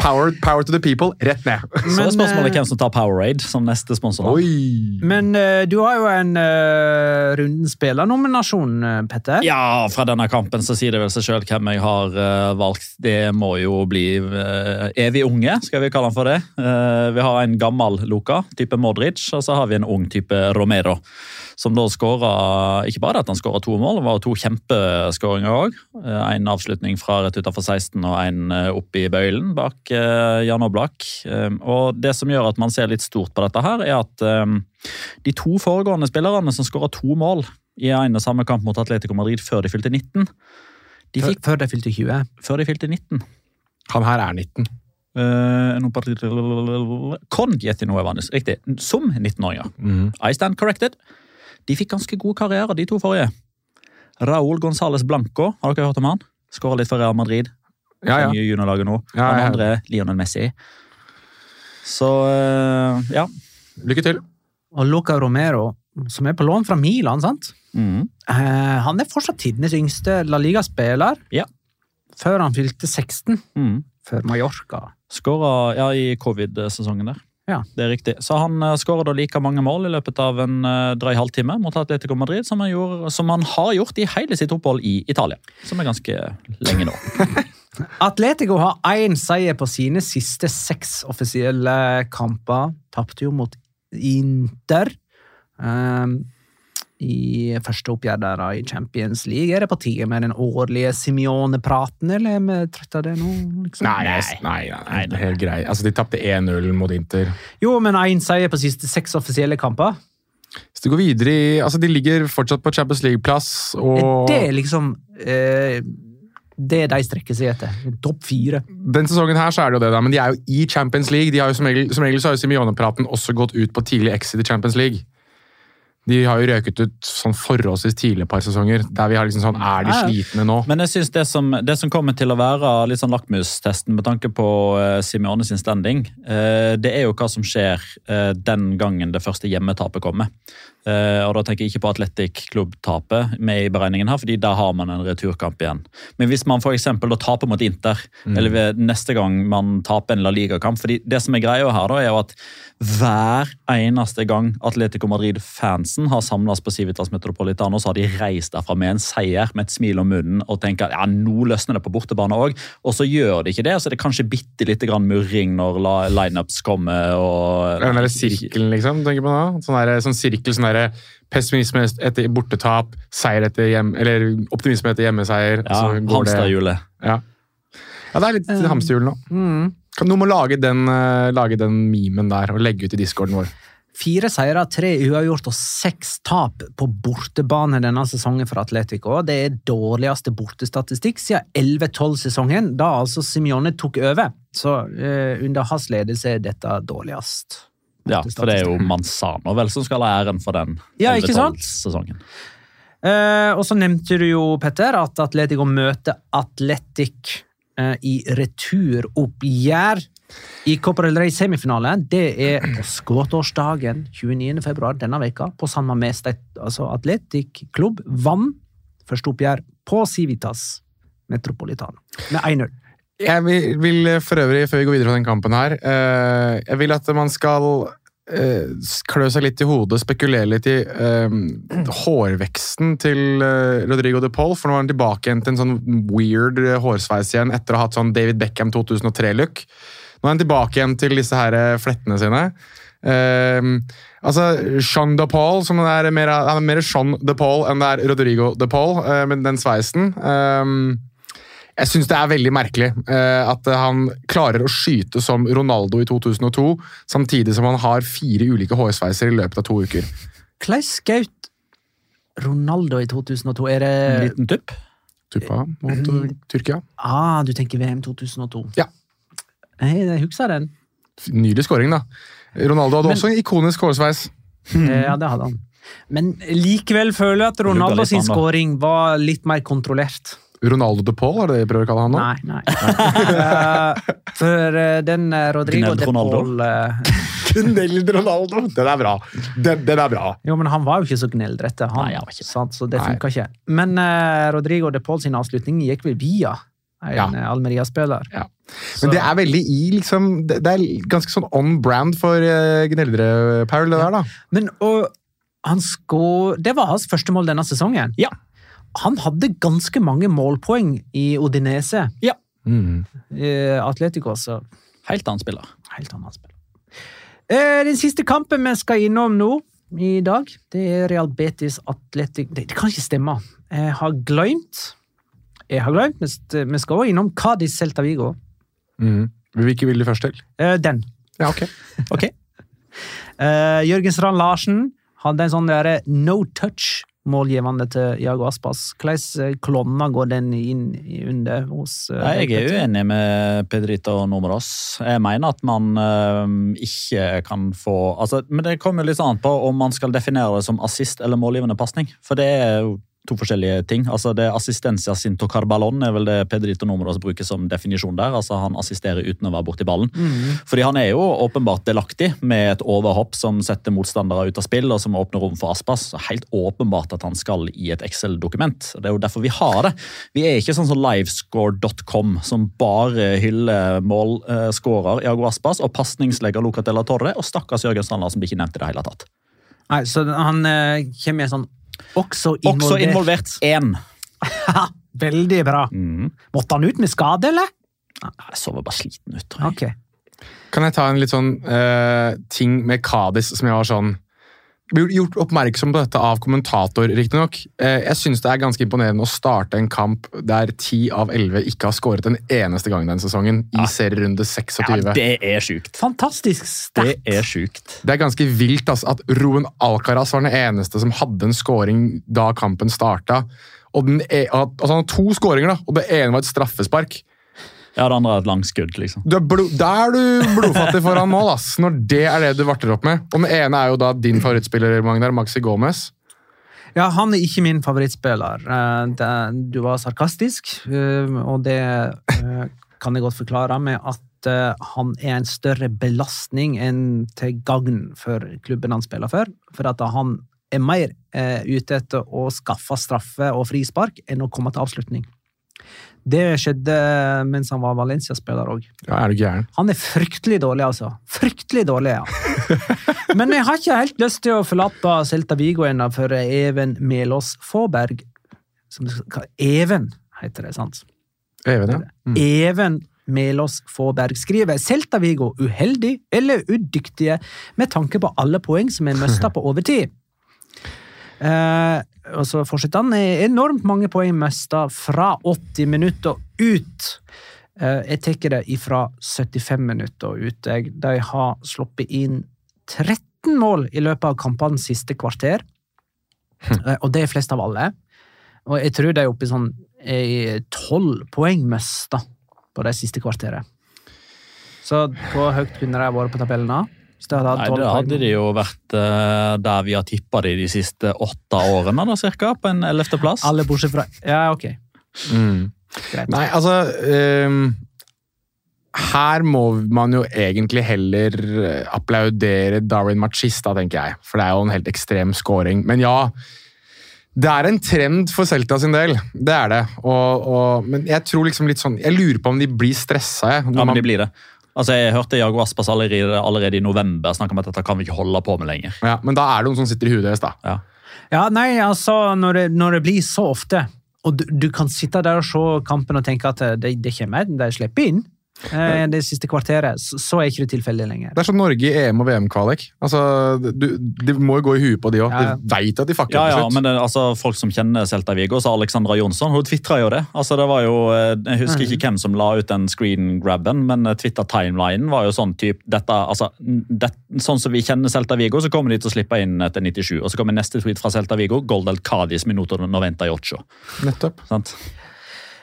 Power, power to the people. Rett ned. Så er spørsmålet hvem som tar Powerade som neste sponsor. Oi! Men eh, du har jo en uh, eh, Petter. Ja, fra denne kampen så sier det vel seg sjøl hvem jeg har uh, valgt. Det må jo bli uh, evig unge, skal vi kalle han for det. Eh, vi har en gammel Luca, type Modric, og så har vi en ung type Romero. Som da skåra Ikke bare at han skåra to mål, det var to kjempeskåringer òg. En avslutning fra rett utenfor 16 og en opp i bøylen bak Jan Oblak. Og det som gjør at man ser litt stort på dette, her, er at de to foregående spillerne som skåra to mål i en og samme kamp mot Atletico Madrid før de fylte 19 de fikk, Før de fylte 20. Før de fylte 19. Han her er 19. Uh, Con Getinoevanes, riktig. Som 19-åringer. Mm. I stand corrected. De fikk ganske gode karrierer, de to forrige. Raúl Gonzales Blanco, har dere hørt om han? Skåra litt for Real Madrid. Ja, ja. Nye juniorlaget nå. Ja, Han ja. andre Lionel Messi. Så uh, ja. Lykke til. Og Luca Romero, som er på lån fra Milan, sant? Mm. Eh, han er fortsatt tidenes yngste La Liga-spiller. Ja. Før han fylte 16, Mm. Før Mallorca. Skåra ja, i covid-sesongen der. Ja. Det er riktig. Så han uh, skåra da like mange mål i løpet av en uh, drøy halvtime mot Atletico Madrid som han, gjorde, som han har gjort i hele sitt opphold i Italia. Som er ganske lenge nå. Atletico har én seier på sine siste seks offisielle kamper. Tapte jo mot Inter. ehm, I første oppgjør der i Champions League. Er det på tide med den årlige Simione-praten, eller er vi trøtte av det nå? Liksom? Nei, nei, nei, nei, det er helt grei. Altså, de tapte 1-0 mot Inter. Jo, men én seier på siste seks offisielle kamper. Hvis de går videre i Altså, de ligger fortsatt på Champions League-plass, og Er det liksom eh, det de strekker seg etter? Topp fire. Den sesongen her så er det jo det, da, men de er jo i Champions League. De har jo Som regel, som regel så har jo Simione-praten også gått ut på tidlig exit i Champions League. De har jo røket ut sånn forholdsvis tidlig et par sesonger. Der vi har liksom sånn Er de slitne nå? Men jeg synes det som, det som kommer til å være litt sånn lakmustesten med tanke på uh, Simione sin standing, eh, det er jo hva som skjer eh, den gangen det første hjemmetapet kommer. Eh, og da tenker jeg ikke på Atletic-klubb taper med i beregningen her, fordi der har man en returkamp igjen. Men hvis man for eksempel da taper mot Inter, eller ved neste gang man taper en La Liga-kamp, fordi det som er greia her da, er jo at hver eneste gang Atletico Madrid-fansen har samles på Civitas Metropolitano, så har de reist derfra med en seier, med et smil om munnen, og tenker ja, nå løsner det på bortebane òg. Og så gjør de ikke det, så er det kanskje bitte lite grann murring når lineups kommer. og... Den der sirkelen, liksom. tenker på nå. Sånn, der, sånn sirkel, sånn der pessimisme etter bortetap, seier etter hjem, eller optimisme etter hjemmeseier. Ja, Hamsterhjulet. Ja. ja, det er litt hamsterhjul nå. Mm. Kan noen må lage den, eh, lage den memen der og legge ut i discorden vår. Fire seire, tre uavgjort og seks tap på bortebane denne sesongen for Atletico. Det er dårligste bortestatistikk siden 11-12-sesongen, da altså Simione tok over. Så eh, under hans ledelse er dette dårligst. Ja, for det er jo Manzano vel som skal ha æren for den Ja, ikke sant? 11-12-sesongen. Eh, og så nevnte du jo, Petter, at Atletico møter Atletic eh, i returoppgjør i Copa del Rey semifinale. Det er på skuddårsdagen 29. februar denne veka på San Mamés. Altså Atletic klubb vant første oppgjør på Civitas Metropolitano med 1-0. Jeg vil, vil for øvrig, før vi går videre fra den kampen her, eh, jeg vil at man skal eh, klø seg litt i hodet, spekulere litt i eh, hårveksten til eh, Rodrigo de Paul, for nå er han tilbake igjen til en sånn weird eh, hårsveis igjen etter å ha hatt sånn David Beckham 2003-look. Nå er han tilbake igjen til disse her eh, flettene sine. Eh, altså, Sean de Paul, som er mer, han er mer Sean de Paul enn det er Rodrigo de Paul, med den sveisen. Eh, jeg syns det er veldig merkelig eh, at han klarer å skyte som Ronaldo i 2002, samtidig som han har fire ulike hårsveiser i løpet av to uker. Hvordan skjøt Ronaldo i 2002? Er det En liten tupp. Tuppa mot uh, Tyrkia. Ah, du tenker VM 2002? Ja. Nei, jeg husker den. Nydelig scoring, da. Ronaldo hadde Men- også en ikonisk hårsveis. Eh, Ja, det hadde han. Men likevel føler jeg at Ronaldo sin skåring scoring var litt mer kontrollert. Ronaldo de Paul, er det det jeg prøver å kalle han nå? Nei, nei. uh, for eh, den eh, Rodrigo Gneld de Ronaldo. Paul uh... Gneld Ronaldo! Den er bra. Den, den er bra. Jo, men han var jo ikke så gneldrette, han. Nei, ikke sant? Så det funka ikke. Men uh, Rodrigo de Paul sin avslutning gikk vel via en Ja. Almeria-spiller. Ja. Så- Men det er veldig i liksom Det, det er ganske sånn on brand for uh, gneldere, Paul, det der, da. Men og, han skår Det var hans første mål denne sesongen. Ja. Han hadde ganske mange målpoeng i Odinese. Ja. Mm. Atletico, så Helt annen spiller. Helt annet spill. Eh, den siste kampen vi skal innom nå, i dag. Det er Real Betis Atletic Det, det kan ikke stemme. Jeg har glemt Jeg har glemt, Vi skal også innom Cádiz Celta Vigo. Mm. Hvilke vil du først til? Eh, Den. Ja, ok. Ok. Eh, Jørgen Strand Larsen hadde en sånn der no touch målgivende til Jago Aspas. Hvordan klonna går den inn under hos eh, Nei, jeg er uenig med Pedrito Numeros. Jeg mener at man øhm, ikke kan få altså, Men det kommer jo litt an på om man skal definere det som assist eller målgivende pasning. For det er jo to forskjellige ting. Altså det Assistencia sinto carballon er vel det Pedrito Numeros bruker som definisjon der. Altså Han assisterer uten å være borti ballen. Fordi han er jo åpenbart delaktig med et overhopp som setter motstandere ut av spill, og som åpner rom for Aspas. Så Helt åpenbart at han skal i et Excel-dokument. Det er jo derfor vi har det. Vi er ikke sånn som livescore.com, som bare hyller målskårer Iago Aspas og pasningslegger Lucatella Torre, og stakkars Jørgen Sandler som blir ikke nevnt i det hele tatt. Nei, så han eh, kommer i en sånn også involvert. Også involvert én. Veldig bra. Mm. Måtte han ut med skade, eller? Jeg så bare sliten ut, tror jeg. Okay. Kan jeg ta en litt sånn eh, ting med Kadis som jeg var sånn Blir gjort oppmerksom på dette av kommentator, riktignok. Uh, jeg syns det er ganske imponerende å starte en kamp der 10 av 11 ikke har skåret en eneste gang denne sesongen, i serierunde 26. Ja, det er sjukt. Fantastisk sterkt. Det er sjukt. Det er ganske vilt altså, at Roen Alcaraz var den eneste som hadde en scoring da kampen starta. Og den e altså, han hadde to skåringer, da, og det ene var et straffespark. Ja, det andre er et langskudd, liksom. Du er da er du blodfattig foran mål, ass, når det er det du varter opp med. Og den ene er jo da din favorittspiller, Magnar, Maxi Gomez. Ja, han er ikke min favorittspiller. Eh, Du var sarkastisk, eh, og det eh, kan jeg godt forklare med at han er en større belastning enn til gagn for klubben han spiller for. For at han er mer ute etter å skaffe straffe og frispark enn å komme til avslutning. Det skjedde mens han var Valencia-spiller òg. Ja, er du gæren? Han er fryktelig dårlig, altså. Fryktelig dårlig, ja. Men jeg har ikke helt lyst til å forlate Celta Vigo ennå for Even Melås Fåberg. Som, hva- Even heter det, sant? Even, ja. Mm. Even Melås Fåberg skriver Celta Vigo uheldig eller udyktige med tanke på alle poeng som er mista på overtid. Eh, og så fortsetter han. "Er Enormt mange poeng mista fra 80 minutter ut. Eh, jeg tar det ifra 75 minutter ut. De har sluppet inn 13 mål i løpet av kampenes siste kvarter. Eh, og det er flest av alle. Og jeg tror de er oppe i sånn eh, 12 poeng mista på det siste kvarteret. Så hvor høyt kunne de vært på tabellen da? Hvis det hadde hatt Nei, 12 Det poeng? hadde de jo vært uh, der vi har tippa de de siste åtte årene, da, cirka, på en ellevteplass. Alle bortsett fra Ja, ok. Mm. Greit. Nei, altså um, Her må man jo egentlig heller eh, applaudere Darwin Machista, tenker jeg. For det er jo en helt ekstrem scoring. Men ja, det er en trend for Celta sin del. Det er det. Og, og, men jeg tror liksom litt sånn Jeg lurer på om de blir stressa. Ja, men de blir det. Altså, Jeg hørte Jago Aspas allerede, allerede i november snakke om at dette kan vi ikke holde på med lenger. ja, men da er det noen som sitter i huet deres, da. Ja, nei, altså, når det, når det blir så ofte, og du, du kan sitte der og se kampen og tenke at det, det kommer, de slipper inn eh, det siste kvarteret, så, så er ikke det tilfellet lenger. Det er som Norge i EM- og VM-kvalik. Altså, du, de må jo gå i huet på de òg. Ja. De veit at de fucker Ja, ja, til slutt. men det, altså, Folk som kjenner Celta Vigo, så Alexandra Jonsson, hun tvitra jo det. Altså, det var jo, eh, Jeg husker ikke hvem som la ut den screen-grabben, men eh, Twitter-timelinen var jo sånn type, dette, altså, det, Sånn som vi kjenner Celta Vigo, så kommer de til å slippe inn etter 97. Og så kommer neste tweet fra Celta Vigo, Gol del Cádiz minuto 98. Nettopp. Sant?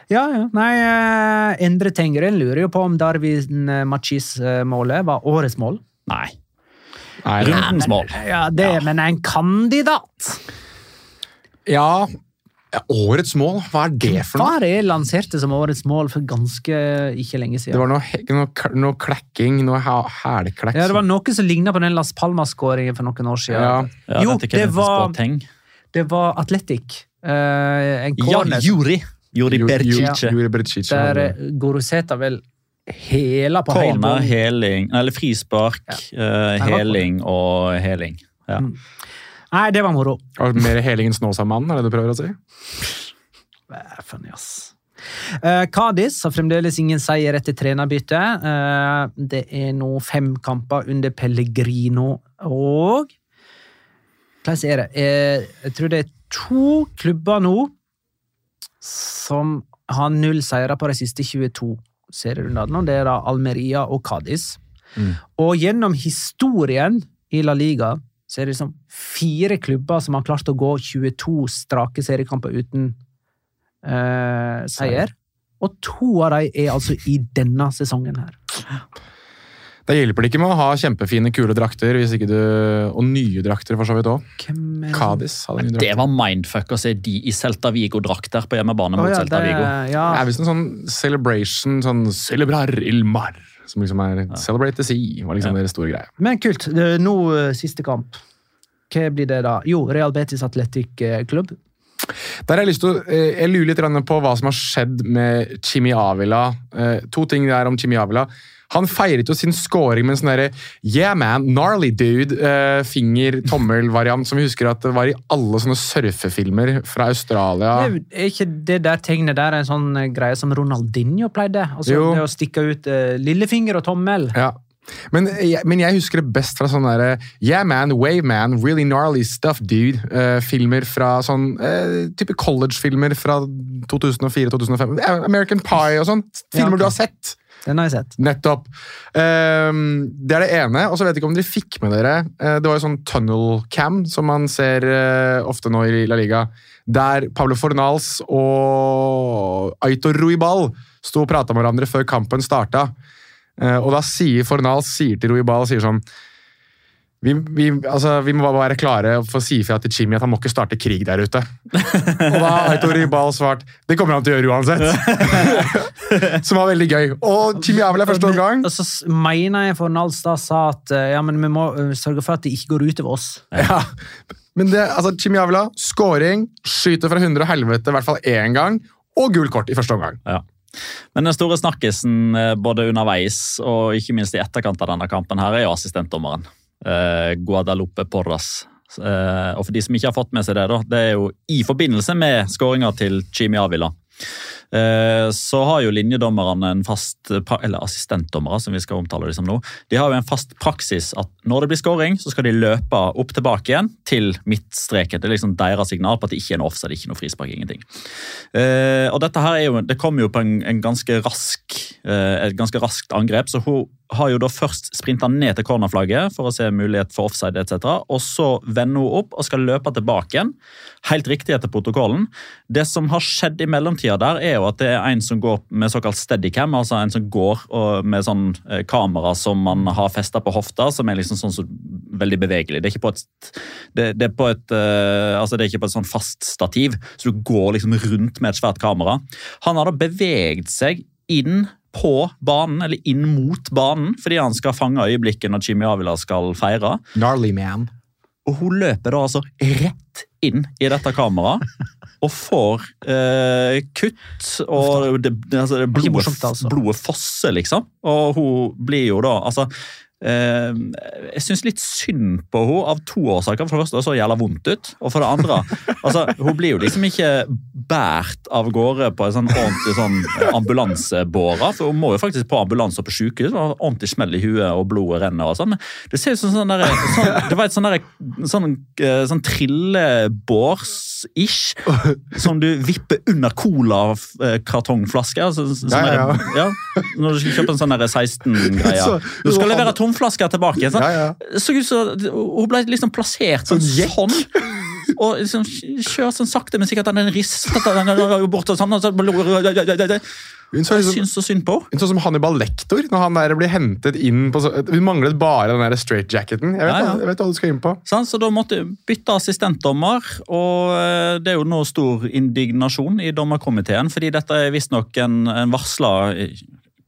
Ja, ja. Nei, eh, Endre Tengren lurer jo på om Darwin eh, Machis-målet var årets mål. Nei. Nei, Rundens mål. Ja, det, men en kandidat! ja, ja, årets mål, hva er det for noe? Hva er det lanserte som årets mål for ganske ikke lenge siden. Det var noe, noe, noe klekking, noe hælklekk. Ja, det var noe som ligna på den Las Palmas-skåringen for noen år siden. Ja. Ja, jo, dette det var, det var Atletic. Uh, en Ja, corner Juri! Juri Bercice. Juri Bercice. der eh, Goroseta vel hela på Corner, bånd. heling, eller frispark, ja. uh, heling og heling. Ja. Mm. Nei, det var moro. Og mer heling enn Snåsamannen, er det du prøver å si? Eh, Funny, ass. Kadis Cádiz har fremdeles ingen seier etter trenerbytte. Uh, det er nå fem kamper under Pellegrino og hvordan er det? Uh, Jeg tror det er to klubber nå som har null seire på de siste 22 serierundene. Det er da Almeria og Cádiz. Og gjennom historien i La Liga så er det liksom fire klubber som har klart å gå 22 strake seriekamper uten eh, seier. Og to av dem er altså i denne sesongen her. Da hjelper det ikke med å ha kjempefine, kule drakter hvis ikke du, og nye drakter for så vidt også. Hvem er det? Hadde nye Det var mindfuck å se de i Celta Vigo-drakter på hjemmebane mot ja, Celta det- Vigo. ja. Det er visst en sånn celebration, sånn celebrar il mar, som liksom er celebrate the sea, var liksom Ja. deres store greie. Men kult. Det er Nå eh, siste kamp. Hva blir det da? Jo, Real Betis Athletic Club. Klubb. Der har Jeg lyst til å, eh, jeg lurer litt på hva som har skjedd med Chimi Avila. Eh, To ting der om Chimi Avila. Han feiret jo sin scoring med en sånn derre yeah man, gnarly dude, eh, finger-tommel-variant som vi husker at det var i alle sånne surfefilmer fra Australia. Er ikke det der tegnet der en sånn eh, greie som Ronaldinho pleide? Altså Jo. det å stikke ut uh, lillefinger og tommel. Ja. Men jeg, men jeg husker det best fra sånne der, Yeah man, wave man, really gnarly stuff, Dude-filmer filmer fra sånn uh, type college-filmer fra 2004-2005. American Pie og sånn. Filmer ok. du har sett. Den har jeg sett. Nettopp. Um, det er det ene. Og så vet jeg ikke om dere fikk med dere uh, Det var jo sånn tunnel cam som man ser uh, ofte nå i La Liga. Der Pablo Fornals og Aitor Ruibal sto og prata med hverandre før kampen starta. Uh, og da sier Fornals sier til Ruibal sier sånn vi, vi, altså, vi må bare være klare for å si ifra til Jimmy at han må ikke starte krig der ute. og da har Aitor Ruibal svart det kommer han til å gjøre uansett. Som var veldig gøy. Og Jimmy er vel her første omgang. Og så mener jeg for Nalstad sa at eh, ja, men vi må eh, sørge for at det ikke går utover oss. Ja. Men det, altså, Jimmy Avila, scoring, skyter fra 100 og helvete i hvert fall én gang, og gult kort i første omgang. Ja. Men den store snakkisen eh, både underveis og ikke minst i etterkant av denne kampen her er jo assistentdommeren. Eh, Guadalupe Porras. Eh, og for de som ikke har fått med seg det, det er jo i forbindelse med skåringa til Chimi Avila. Eh, så har jo linjedommerne en fast Eller assistentdommere, som vi skal omtale dem som nå. De har jo en fast praksis at når det blir skåring, så skal de løpe opp tilbake igjen til midtstreken. Det er liksom deres signal på at det ikke er noe offside, ikke noe frispark, ingenting. Og dette her er jo, det kommer jo på en, en ganske rask, et ganske raskt angrep, så hun har jo da først sprinta ned til cornerflagget for å se mulighet for offside etc. Og så vender hun opp og skal løpe tilbake igjen. Helt riktig etter protokollen. Det som har skjedd i mellomtida der, er jo at det er en som går med såkalt steadycam, altså en som går med sånn eh, kamera som man har festa på hofta, som er liksom sånn så veldig bevegelig. Det er ikke på et, det, det er på et, eh, altså det er ikke på et sånn fast stativ, så du går liksom rundt med et svært kamera. Han har da beveget seg inn på banen, eller inn mot banen, fordi han skal fange øyeblikket når Jimmy Avila skal feire. Gnarly man. Og hun løper da altså rett inn i dette kameraet og får eh, kutt, og det, altså, det blodet, altså. blodet fosser, liksom. Og hun blir jo da altså eh, Jeg syns litt synd på henne av to årsaker. For det første så jævla vondt ut, og for det andre altså, Hun blir jo liksom ikke båret av gårde på en sånn ordentlig sånn eh, ambulansebåre. For hun må jo faktisk på ambulanse og på sykehus. og Ordentlig smell i huet, og blodet renner. og sånn, Men det ser ut som sånn der, sånn, det var et sånn, sånn, eh, sånn trillebårs-ish som du vipper under colakartongflasker. Altså, sånn Ja, ja, der- ja, når du skal kjøpe en sånn 16-greie. Du skal levere tomflasker tilbake. Så, Ja, ja. Så som Hun ble liksom plassert sånn, Sånn sånn og liksom kjørt sånn sakte, men sikkert. Den ristet den bort og sånn. Og så, Hun så liksom, syns så synd på hun så som Hannibal Lektor når han der blir hentet inn på så, Hun manglet bare den der straightjacketen. Jeg, vet Ja, ja. hva- jeg vet hva du skal inn på. Sånn, Så da måtte jeg bytte assistentdommer, og eh, det er jo nå stor indignasjon i dommerkomiteen, fordi dette er visstnok en, en varsla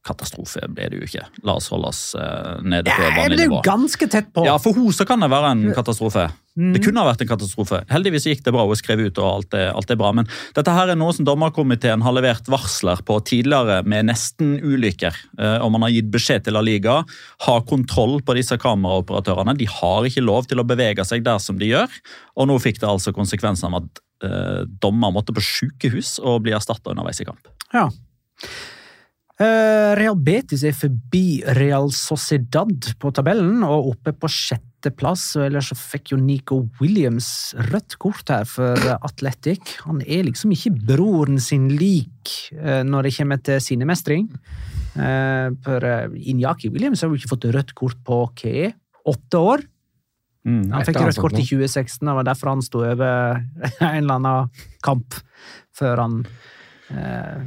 katastrofe, ble det jo ikke. La oss holde oss eh, nede på Ja, vanlig det er nivå. jo ganske tett på. Ja, for henne så kan det være en katastrofe. Det kunne ha vært en katastrofe. Heldigvis gikk det bra, hun skrev ut og alt er, alt er bra. Men dette her er noe som dommerkomiteen har levert varsler på tidligere med nesten-ulykker. Eh, og man har gitt beskjed til La Liga. Ha kontroll på disse kameraoperatørene. De har ikke lov til å bevege seg der som de gjør. Og nå fikk det altså konsekvensen av at eh, dommer måtte på sykehus og bli erstatta underveis i kamp. Ja. Eh, Real Betis er forbi Real Sociedad på tabellen og oppe på sjette sjetteplass, ellers så fikk jo Nico Williams rødt kort her for Atletic. Han er liksom ikke broren sin lik eh, når det kommer til sinnemestring. Eh, For Inyaki Williams har jo ikke fått rødt kort på hva? Åtte år? Mm. Han fikk rødt kort i 2016, og det var derfor han sto over en eller annen kamp før han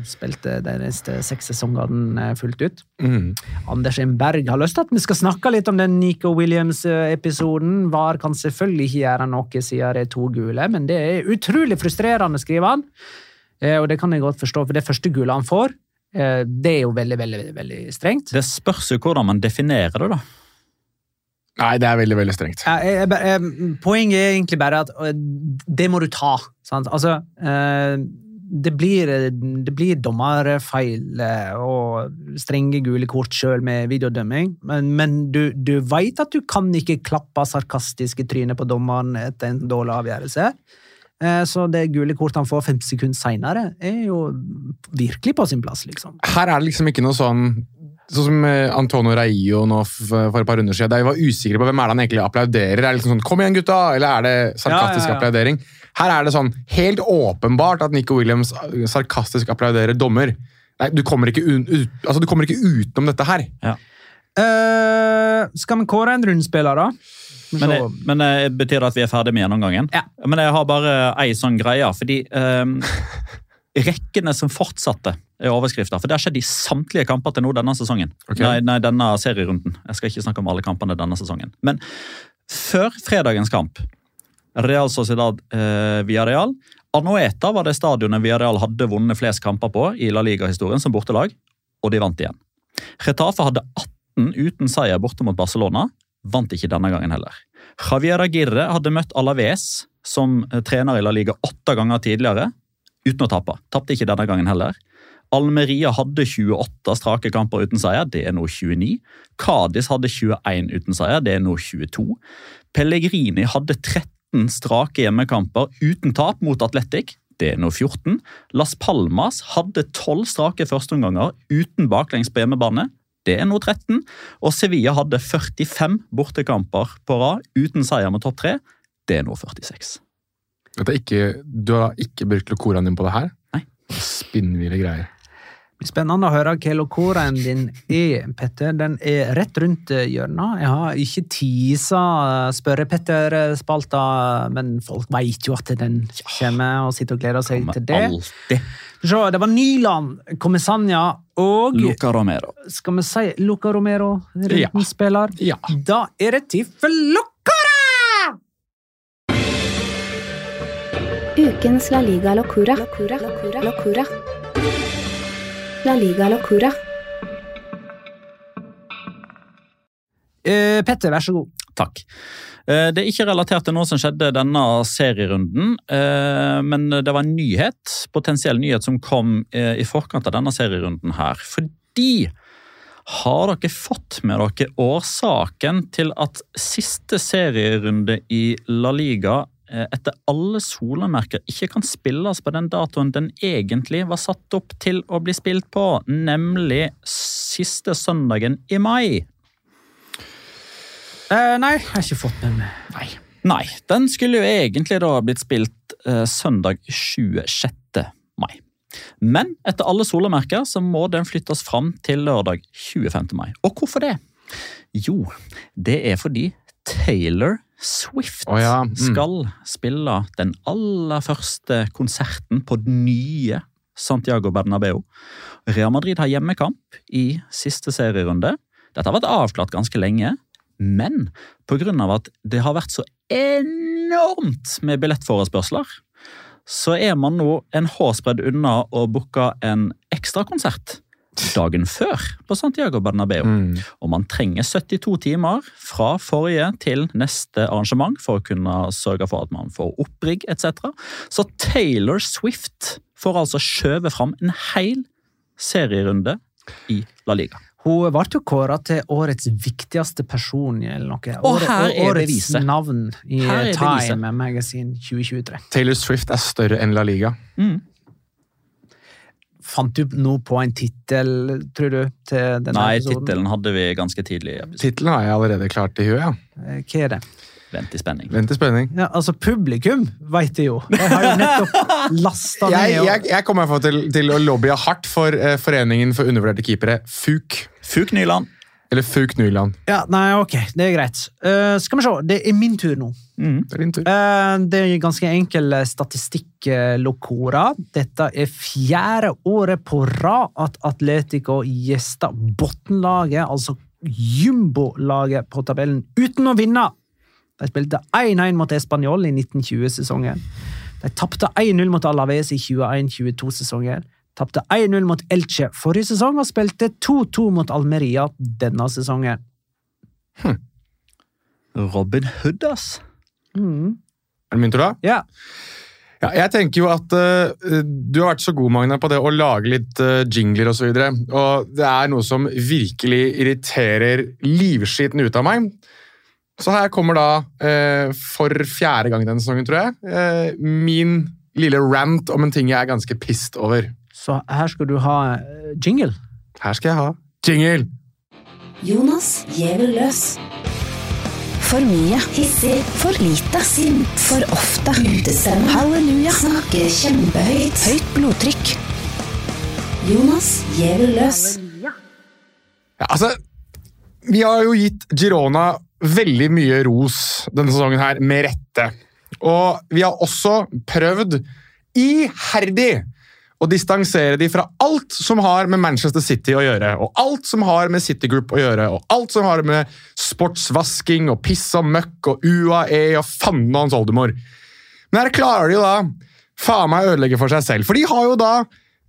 spilte de neste seks sesongene eh, fullt ut. Mm. Anders M. Berg har lyst til at vi skal snakke litt om den Nico Williams-episoden. VAR kan selvfølgelig ikke gjøre noe siden det er to gule, men det er utrolig frustrerende, skriver han. Eh, og det kan jeg godt forstå, for det første gule han får, eh, det er jo veldig, veldig, veldig, strengt. Det spørs jo hvordan man definerer det, da. Nei, det er veldig, veldig strengt. Ja, jeg, jeg, poenget er egentlig bare at det må du ta. Sant? Altså, det blir, det blir dommerfeil og strenge gule kort sjøl med videodømming, men, men du, du veit at du kan ikke klappe sarkastisk i trynet på dommeren etter en dårlig avgjørelse. Eh, Så det gule kortet han får fem sekunder seinere, er jo virkelig på sin plass, liksom. Her er det liksom ikke noe sånn Sånn som eh, Antonio Raio nå for et par runder siden. Der vi var usikre på hvem er det han egentlig applauderer. Er det liksom sånn 'kom igjen, gutta', eller er det sarkastisk Ja, ja, ja. applaudering? Her er det sånn helt åpenbart at Nico Williams eh, sarkastisk applauderer dommer. Nei, du kommer ikke, un ut, altså, du kommer ikke utenom dette her. Eh, skal vi kåre en rundspiller, da? Men, det, men eh, betyr det at vi er ferdig med gjennomgangen? Ja. Men jeg har bare ei sånn greie, fordi um, Rekkene som fortsatte, er overskrifter. For det har skjedd i samtlige kamper til nå denne sesongen. Okay. Nei, nei, denne serierunden. Jeg skal ikke snakke om alle kampene denne sesongen. Men før fredagens kamp, Real Sociedad eh, Villarreal Anoeta var det stadionet Villarreal hadde vunnet flest kamper på i La Liga-historien som bortelag, og de vant igjen. Retafe hadde 18 uten seier borte mot Barcelona, vant ikke denne gangen heller. Javier Aguirre hadde møtt Alaves som eh, trener i La Liga åtte ganger tidligere, uten å tape. Tapte ikke denne gangen heller. Almeria hadde 28 strake kamper uten seier, det er nå 29. Cádiz hadde 21 uten seier, det er nå 22. Pellegrini hadde 13 strake hjemmekamper uten tap mot Atletic, det er nå 14. Las Palmas hadde 12 strake førsteomganger uten baklengs på hjemmebane, det er nå 13. Og Sevilla hadde 45 bortekamper på rad uten seier med topp 3, det er nå 46. Dette er ikke, du har ikke brukt lokoraen din på det her? Nei. Spinnville greier. Spennende å høre hva lokoren din er, Petter. Den er rett rundt hjørnet. Jeg har ikke tisa Spørre-Petter-spalta, men folk veit jo at den kommer, og sitter og gleder seg til det. alltid. Så, det var Nyland, Comesania og Luca Romero. Skal vi si Luca Romero, rundspiller? Ja. Da er det tid for Locora! Ukens La Liga Locura. Locura. Locura. Locura. La Liga Locura. Uh, Petter, vær så god. Takk. Eh, Det er ikke relatert til noe som skjedde denne serierunden, eh, men det var en nyhet, potensiell nyhet som kom eh, i forkant av denne serierunden her. Fordi har dere fått med dere årsaken til at siste serierunde i La Liga eh, etter alle solemerker ikke kan spilles på den datoen den egentlig var satt opp til å bli spilt på, nemlig siste søndagen i mai? Eh, nei, jeg har ikke fått den. Nei. Nei, den skulle jo egentlig da blitt spilt eh, søndag 26. mai. Men etter alle solemerker så må den flyttes fram til lørdag 25. mai. Og hvorfor det? Jo, det er fordi Taylor Swift oh ja, mm. skal spille den aller første konserten på den nye Santiago Bernabeu. Real Madrid har hjemmekamp i siste serierunde. Dette har vært avklart ganske lenge, men pga. at det har vært så enormt med billettforespørsler, så er man nå en hårsbredd unna å booke en ekstrakonsert dagen før på Santiago Bernabeu. Mm. Og man trenger 72 timer fra forrige til neste arrangement for å kunne sørge for at man får opprigg etc. Så Taylor Swift får altså skjøvet fram en hel serierunde i La Liga. Hun ble kåra til årets viktigste person eller noe. Og her er årets beviset. navn i. Time Magazine 2023. Taylor Swift er større enn La Liga. Mm. Fant du noe på en tittel, tror du? til denne Nei, tittelen hadde vi ganske tidlig. Tittelen har jeg allerede klart i huet. ja. Eh, Hva er det? Vent i spenning. Vent i spenning. Ja, altså, publikum veit det jo. Jeg har jo nettopp lasta ned. Jeg, jeg, jeg kommer til, til å lobbye hardt for eh, Foreningen for undervurderte keepere, FUK. Fuk Nyland. Eller Fauk Nyland. Ja, nei, ok, det er greit. Uh, skal vi se, det er min tur nå. Det er din tur. Uh, det er en ganske enkel statistikk, eh, Locora. Dette er fjerde året på rad at Atletico gjester bunnlaget, altså jumbolaget på tabellen, uten å vinne. De spilte 1-1 mot Español i 1920-sesongen. De tapte 1-0 mot Alaves i 21-22-sesongen. Tapte 1-0 mot Elche forrige sesong og spilte 2-2 mot Almeria denne sesongen. Robin Hood, ass. Mm. Er det min tur, da? Ja. Ja, jeg tenker jo at uh, du har vært så god, Magna, på det å lage litt uh, jingler osv. Og, så og det er noe som virkelig irriterer livskiten ut av meg. Så her kommer da, uh, for fjerde gang denne sesongen, tror jeg, uh, min lille rant om en ting jeg er ganske pissed over. Så her skal du ha eh, jingle. Her skal jeg ha jingle! Jonas gjever løs. For mye. Hissig. For lite. Sint. For ofte. Utestemme. Halleluja. Snakker kjempehøyt. Høyt blodtrykk. Jonas gjever løs. Ja, altså, vi har jo gitt Girona veldig mye ros denne sesongen her, med rette. Og vi har også prøvd iherdig å distansere de fra alt som har med Manchester City å gjøre, og alt som har med City Group å gjøre, og alt som har med sportsvasking og piss og møkk og UAE og fanden og hans oldemor. Men her klarer de jo da faen meg ødelegge for seg selv, for de har jo da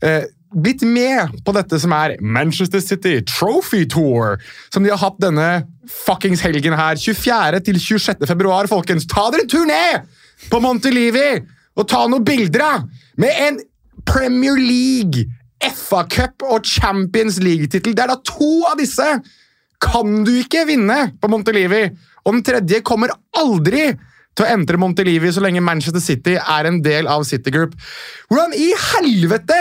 eh, blitt med på dette som er Manchester City Trophy Tour, som de har hatt denne fuckings helgen her, 24. til 26. februar, folkens. Ta dere en tur ned på Montelivi og ta noen bilder av med en Premier League, FA Cup og Champions League-tittel. Det er da to av disse kan du ikke vinne på Montelivi, og den tredje kommer aldri til å entre Montelivi så lenge Manchester City er en del av City Group. Hvordan i helvete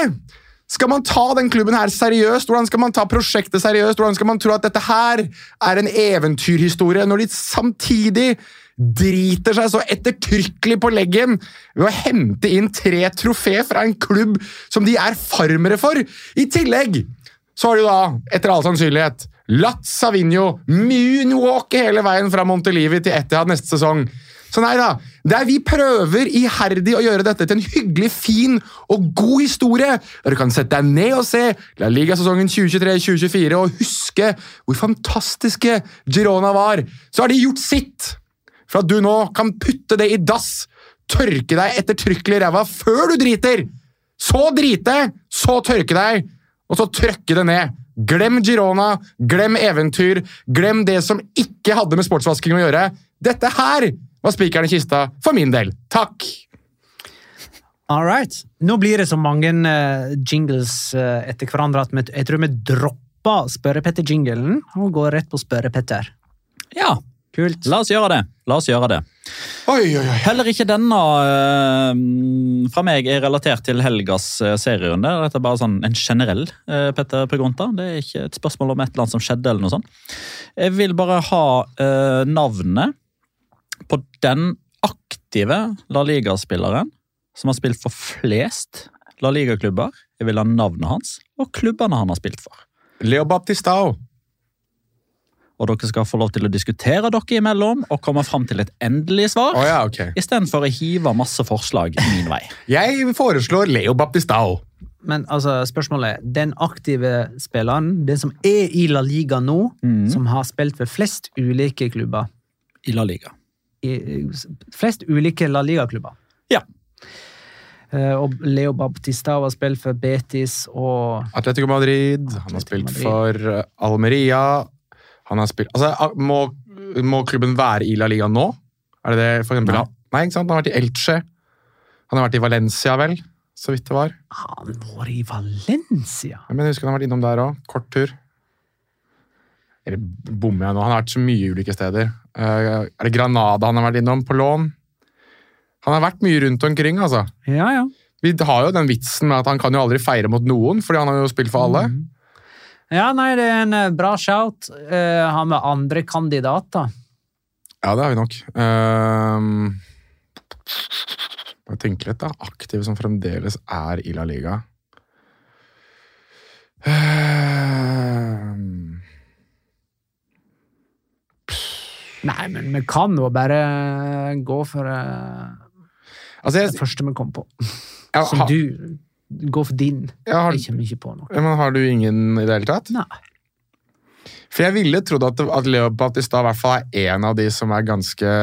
skal man ta den klubben her seriøst? Hvordan skal man ta prosjektet seriøst? Hvordan skal man tro at dette her er en eventyrhistorie, når de samtidig driter seg så ettertrykkelig på leggen ved å hente inn tre trofé fra en klubb som de er farmere for? I tillegg så har de da, etter all sannsynlighet, latt Savinho moonwalke hele veien fra Montelivi til Etihad neste sesong. Så nei da, der vi prøver iherdig å gjøre dette til en hyggelig, fin og god historie, der du kan sette deg ned og se La Liga-sesongen 2023-2024 og huske hvor fantastiske Girona var, så har de gjort sitt for at du nå kan putte det i dass, tørke deg ettertrykkelig i ræva før du driter. Så drite, så tørke deg, og så trøkke det ned. Glem Girona, glem eventyr, glem det som ikke hadde med sportsvasking å gjøre. Dette her var spikeren i kista for min del. Takk! All right. Nå blir det så mange uh, jingles uh, etter hverandre at vi, jeg tror vi dropper Spørre-Petter-jinglen og går rett på Spørre-Petter. Ja, Kult. la oss gjøre det. La oss gjøre det. Oi, oi, oi. Heller ikke denne uh, fra meg er relatert til helgas uh, serierunde. Dette er bare sånn en generell uh, Petter Pregonta. Det er ikke et spørsmål om et eller annet som skjedde. eller noe sånt. Jeg vil bare ha uh, navnet på den aktive La Liga-spilleren som har spilt for flest La Liga-klubber. Jeg vil ha navnet hans og klubbene han har spilt for. Leo Baptistao. Og dere skal få lov til å diskutere dere imellom og komme fram til et endelig svar. Oh, ja, okay. Istedenfor å hive masse forslag min vei. Jeg foreslår Leo Baptistao. Men altså, spørsmålet er den aktive spilleren, den som er i La Liga nå, som har spilt for flest ulike klubber I La Liga. i, Flest ulike La Liga-klubber. Ja. Eh, og Leo Baptistao har spilt for Betis og Atletico Madrid. Han har spilt for eh, Almeria. Han har spilt Altså, må, må klubben være i La Liga nå? Er det det, for eksempel? Nei. Nei, ikke sant? Han har vært i Elche. Han har vært i Valencia, vel? Så vidt det var. Han var i Valencia? Ja, Men jeg husker han har vært innom der òg. Kort tur. Eller bommer jeg nå? Han har vært så mye ulike steder. Eh, er det Granada han har vært innom på lån? Han har vært mye rundt omkring, altså. Ja, ja. Vi har jo den vitsen med at han kan jo aldri feire mot noen, fordi han har jo spilt for alle. Ja, nei, det er en eh, bra shout. Uh, har med andre kandidater. Ja, det har vi nok. Uh, jeg tenker litt, da. Aktive som fremdeles er i La Liga. Uh, Nei, men vi kan jo bare gå for uh, altså, det første vi kom på. jeg, Som ha, du Gå for din. jeg har, Jeg kommer ikke på noe. men har du ingen i det hele tatt? Nei. For jeg ville trodd at, at Leo Bautista i hvert fall er en av de som er ganske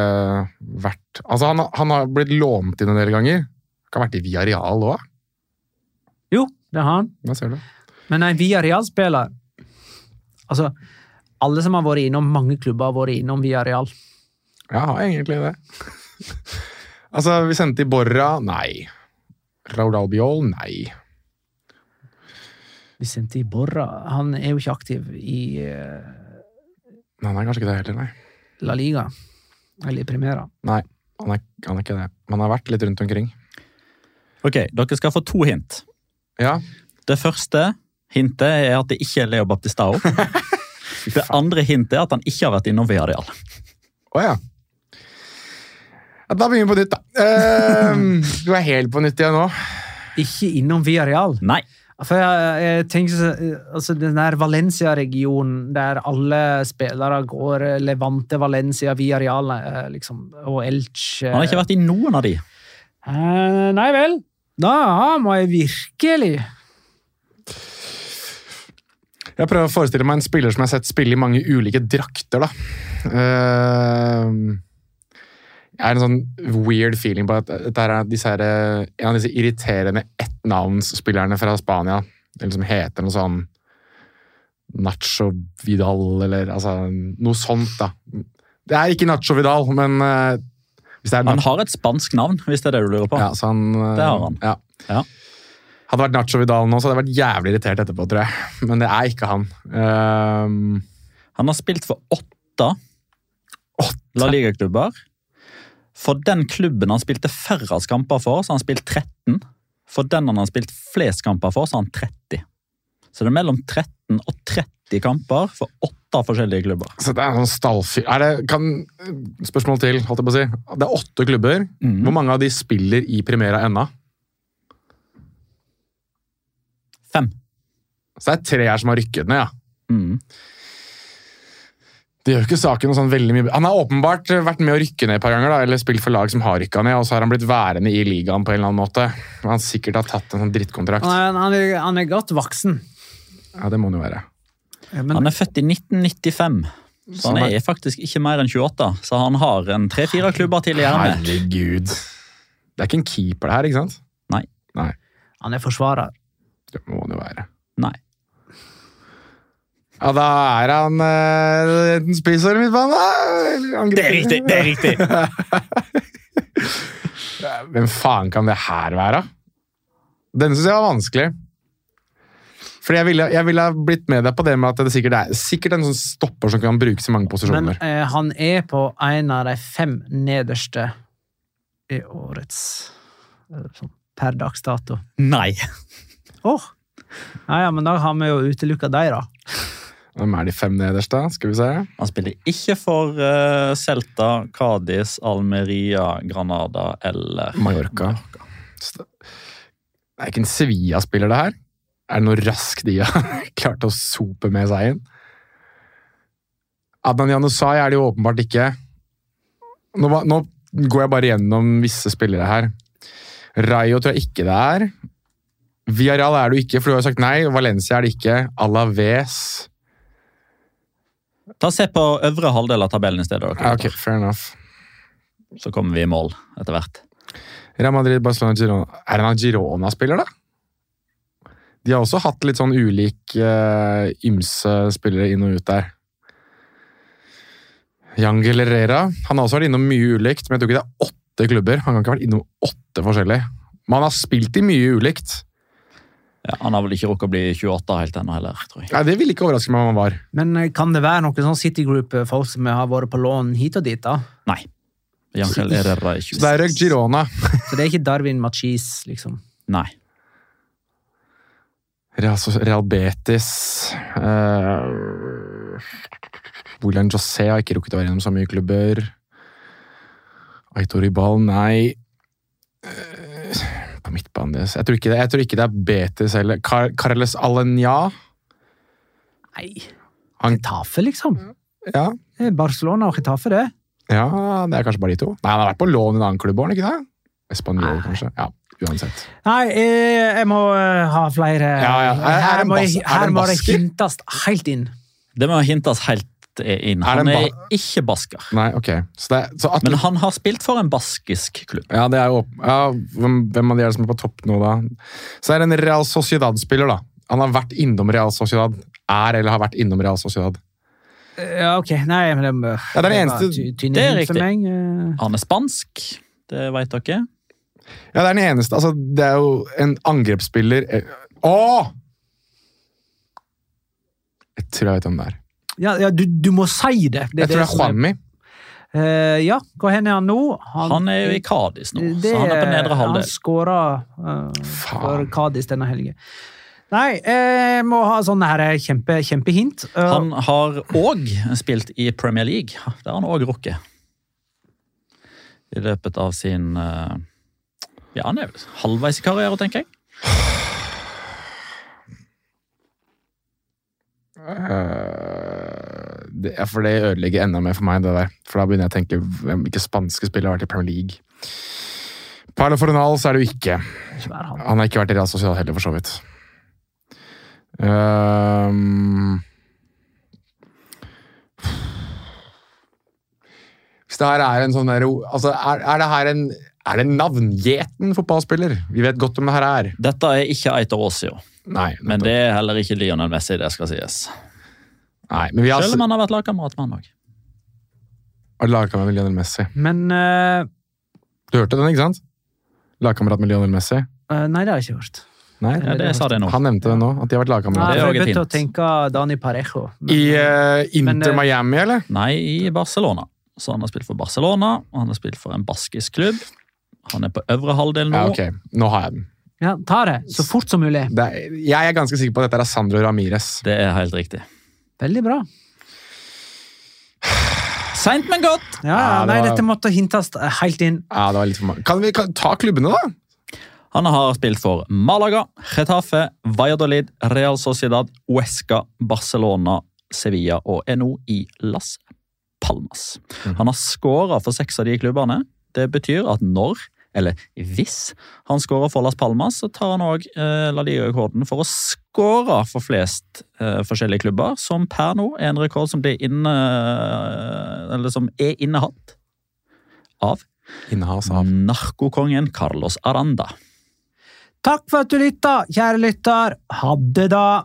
verdt Altså, han, han har blitt lånt inn en del ganger. Kan ha vært i Villarreal òg. Jo, det har han. Da ser du. Men en Villarreal-spiller Altså, alle som har vært innom mange klubber, har vært innom Villarreal. Ja, har egentlig det. altså, vi sendte i Borra. Nei. Raúl Albiol? Nei. Vicente Borra. Han er jo ikke aktiv i eh, Nei, han er kanskje ikke det heller, nei. La Liga. Eller i Primera. Nei, han er, han er ikke det. Men han har vært litt rundt omkring. Ok, Dere skal få to hint. Ja. Det første hintet er at det ikke er Leo Baptistao. Det andre hintet er at han ikke har vært innom Villarreal. Å ja. Ja. Da begynner vi på nytt, da. Uh, du er helt på nytt igjen nå. Ikke innom Villarreal. Nei. For jeg, jeg tenker altså Den der Valencia-regionen der alle spillere går eh, Levante, Valencia, Villarreal eh, liksom, og Elche Han har ikke vært i noen av de. Eh, Nei vel. Da må jeg virkelig Jeg prøver å forestille meg en spiller som jeg har sett spille i mange ulike drakter. da. Ehm, har en sånn weird feeling på at dette er her, en av disse irriterende ettnavnsspillerne fra Spania. Eller som heter noe sånn Nacho Vidal, eller altså noe sånt, da. Det er ikke Nacho Vidal, men eh, er Han har et spansk navn, hvis det er det du lurer på. ja, så han, eh, Det har han. Ja. Ja. Hadde det vært Nacho Vidal nå, så hadde jeg vært jævlig irritert etterpå, tror jeg. Men det er ikke han. Ehm, Han har spilt for åtte La Liga-klubber. For den klubben han spilte færrest kamper for, så har han spilt 13. For den han har spilt flest kamper for, så har han 30. Så det er mellom 13 og 30 kamper for åtte forskjellige klubber. så det er en sånn stallfyr er det, kan, Spørsmål til, holdt jeg på å si. Det er åtte klubber. Mm. Hvor mange av de spiller i Primera ennå? Fem. Så det er tre her som har rykket ned, ja. Mm. Det gjør ikke saken noe sånn veldig mye Han har åpenbart vært med å rykke ned et par ganger, da, eller spilt for lag som har rykka ned, og så har han blitt værende i ligaen på en eller annen måte. Han sikkert har tatt en sånn drittkontrakt. Han er, han er, er godt voksen. Ja, det må han jo være. Men Han er født i 1995, så han er- er faktisk ikke mer enn 28. Så han har en tre-fire klubber til i ermet. Herregud. Det er ikke en keeper det her, ikke sant? Nei. Nei, han er forsvarer. det må han jo være. Nei. Ja, da er han uh, enten spiss eller midtbane. Det er riktig! det er riktig! Hvem faen kan det her være? Denne syns jeg var vanskelig. Fordi jeg ville, jeg ville ha blitt med deg på det med at det sikkert er sikkert en sånn stopper som kan brukes i mange Men posisjoner. eh, han er på en av de fem nederste i årets eh, sånn, per dags dato. Nei. Åh! Ja, ja, men da har vi jo utelukka deg, da. Hvem er de fem nederste? Skal vi se. Han spiller ikke for uh, Celta, Cádiz, Almeria, Granada eller Mallorca. Mallorca. Det er ikke en Sevilla-spiller, det her. Er det noe raskt de har klart å sope med seg inn? Adnan Janusai er det jo åpenbart ikke. Nå, nå går jeg bare gjennom visse spillere her. Rayo tror jeg ikke det er. Villarreal er du ikke, for du har jo sagt nei. Valencia er det ikke. Alaves Ta Se på øvre halvdel av tabellen i stedet. dere. ja, Ok, fair enough. Så kommer vi i mål etter hvert. Real Madrid, Barcelona, Girona Er det en Girona-spiller, da? De har også hatt litt sånn ulik uh, ymse spillere inn og ut der. Yangel Herrera han har også vært innom mye ulikt, men jeg tror ikke det er åtte klubber. Han kan ikke ha vært innom åtte forskjellige. Men han har spilt i mye ulikt. Ja, han har vel ikke rukket å bli 28 helt ennå heller, tror jeg. Nei, Det ville ikke overraske meg om han var. Men eh, kan det være noen sånn City Group-folk som har vært på lån hit og dit, da? Nei. Jankel Herrera er Så det er 26. Girona. Så det er ikke Darwin Machis, liksom? Nei. Real, Real Betis uh, William José har ikke rukket å være gjennom så mye klubber. Aitor Ibal, nei. Eh, på midtbanen deres jeg tror, ikke det, jeg tror ikke det er Betis eller Car Carles Alenya. Nei. Han- Getafe, liksom. Ja. Barcelona og Getafe, det. ja, det er kanskje bare de to. Nei, Han har vært på lån i en annen klubb, ikke det? Espanol, kanskje. Ja, uansett. Nei, eh, jeg må eh, ha flere Ja, ja. Er- er Her må, er her må det hintes helt inn. Det må hintes helt inn. Er inn. Han ba er ikke basker. Nei, ok. Så det, så at, Men han har spilt for en baskisk klubb. ja, det er jo ja, hvem, hvem av de er det som er på topp nå, da? Så er det en Real Sociedad-spiller, da. Han har vært innom Real Sociedad. Er eller har vært innom Real Sociedad. Ja, ok. Nei, men det, Ja, det er det eneste- Det er riktig. meg. eh. Han er spansk, det vet dere. Ja, det er den eneste. Altså, det er jo en angrepsspiller eh, Å! Jeg tror jeg vet hvem det er. Ja, ja du, du må si det. det Jeg tror det er Juanmi. Uh, ja, hvor hen er han nå? Han er jo i Kadis nå, Det- så han er på nedre Han halvdel. skåra uh, for Kadis denne helgen. Nei, jeg må ha sånn her kjempe, kjempehint. Eh, Han har òg spilt i Premier League. Det har han òg rukket. I løpet av sin eh, Ja, han er vel halvveis i karrieren, tenker jeg. Eh, det, for det ødelegger enda mer for meg, det der. For da begynner jeg å tenke hvem ikke spanske spillere har vært i Premier League. Parlo Foronal så er det jo ikke. han. Han har ikke vært i Real Sociedad heller, for så vidt. Um, hvis det her er en sånn der, altså er, er det her en er det en navngjeten fotballspiller? Vi vet godt om det her er. Dette er ikke Eitor Aasio, men det er heller ikke Lionel Messi, det skal sies. Nei, men vi har Selv om han har vært lagkamerat med han òg. lagkamerat med Lionel Messi. Men uh... Du hørte den, ikke sant? Lagkamerat med Lionel Messi. Uh, Nei, det har jeg ikke hørt. Nei, Ja, det sa det nå. Han nevnte det nå, at de har vært Nei, lagkamerater. det er også jeg begynte å tenke Dani Parejo. Men, I uh, Inter Men, Miami, eller? Nei, i Barcelona. Så han har spilt for Barcelona, og han har spilt for en baskisk klubb. Han er på øvre halvdel nå. Ja, ok. Nå har jeg den. ja, ta det så fort som mulig. Det er, jeg er ganske sikker på at dette er Sandro Ramires. Det er helt riktig. Veldig bra. Seint, men godt! Ja, Ja, det nei, var- dette måtte hintes helt inn. Ja, det var litt for mange. Kan vi kan, ta klubbene, da? Han har spilt for Malaga, Getafe, Valladolid, Real Sociedad, Huesca, Barcelona, Sevilla og er nå i Las Palmas. Han har skåra for seks av de klubbene. Det betyr at når, eller hvis, han skårer for Las Palmas, så tar han òg eh, La Liga-rekorden for å skåre for flest eh, forskjellige klubber, som per nå er en rekord som blir inne Eller som er innehatt av Innehas av narkokongen Carlos Aranda. Takk for at du lytta, kjære lytter. Ha det, da.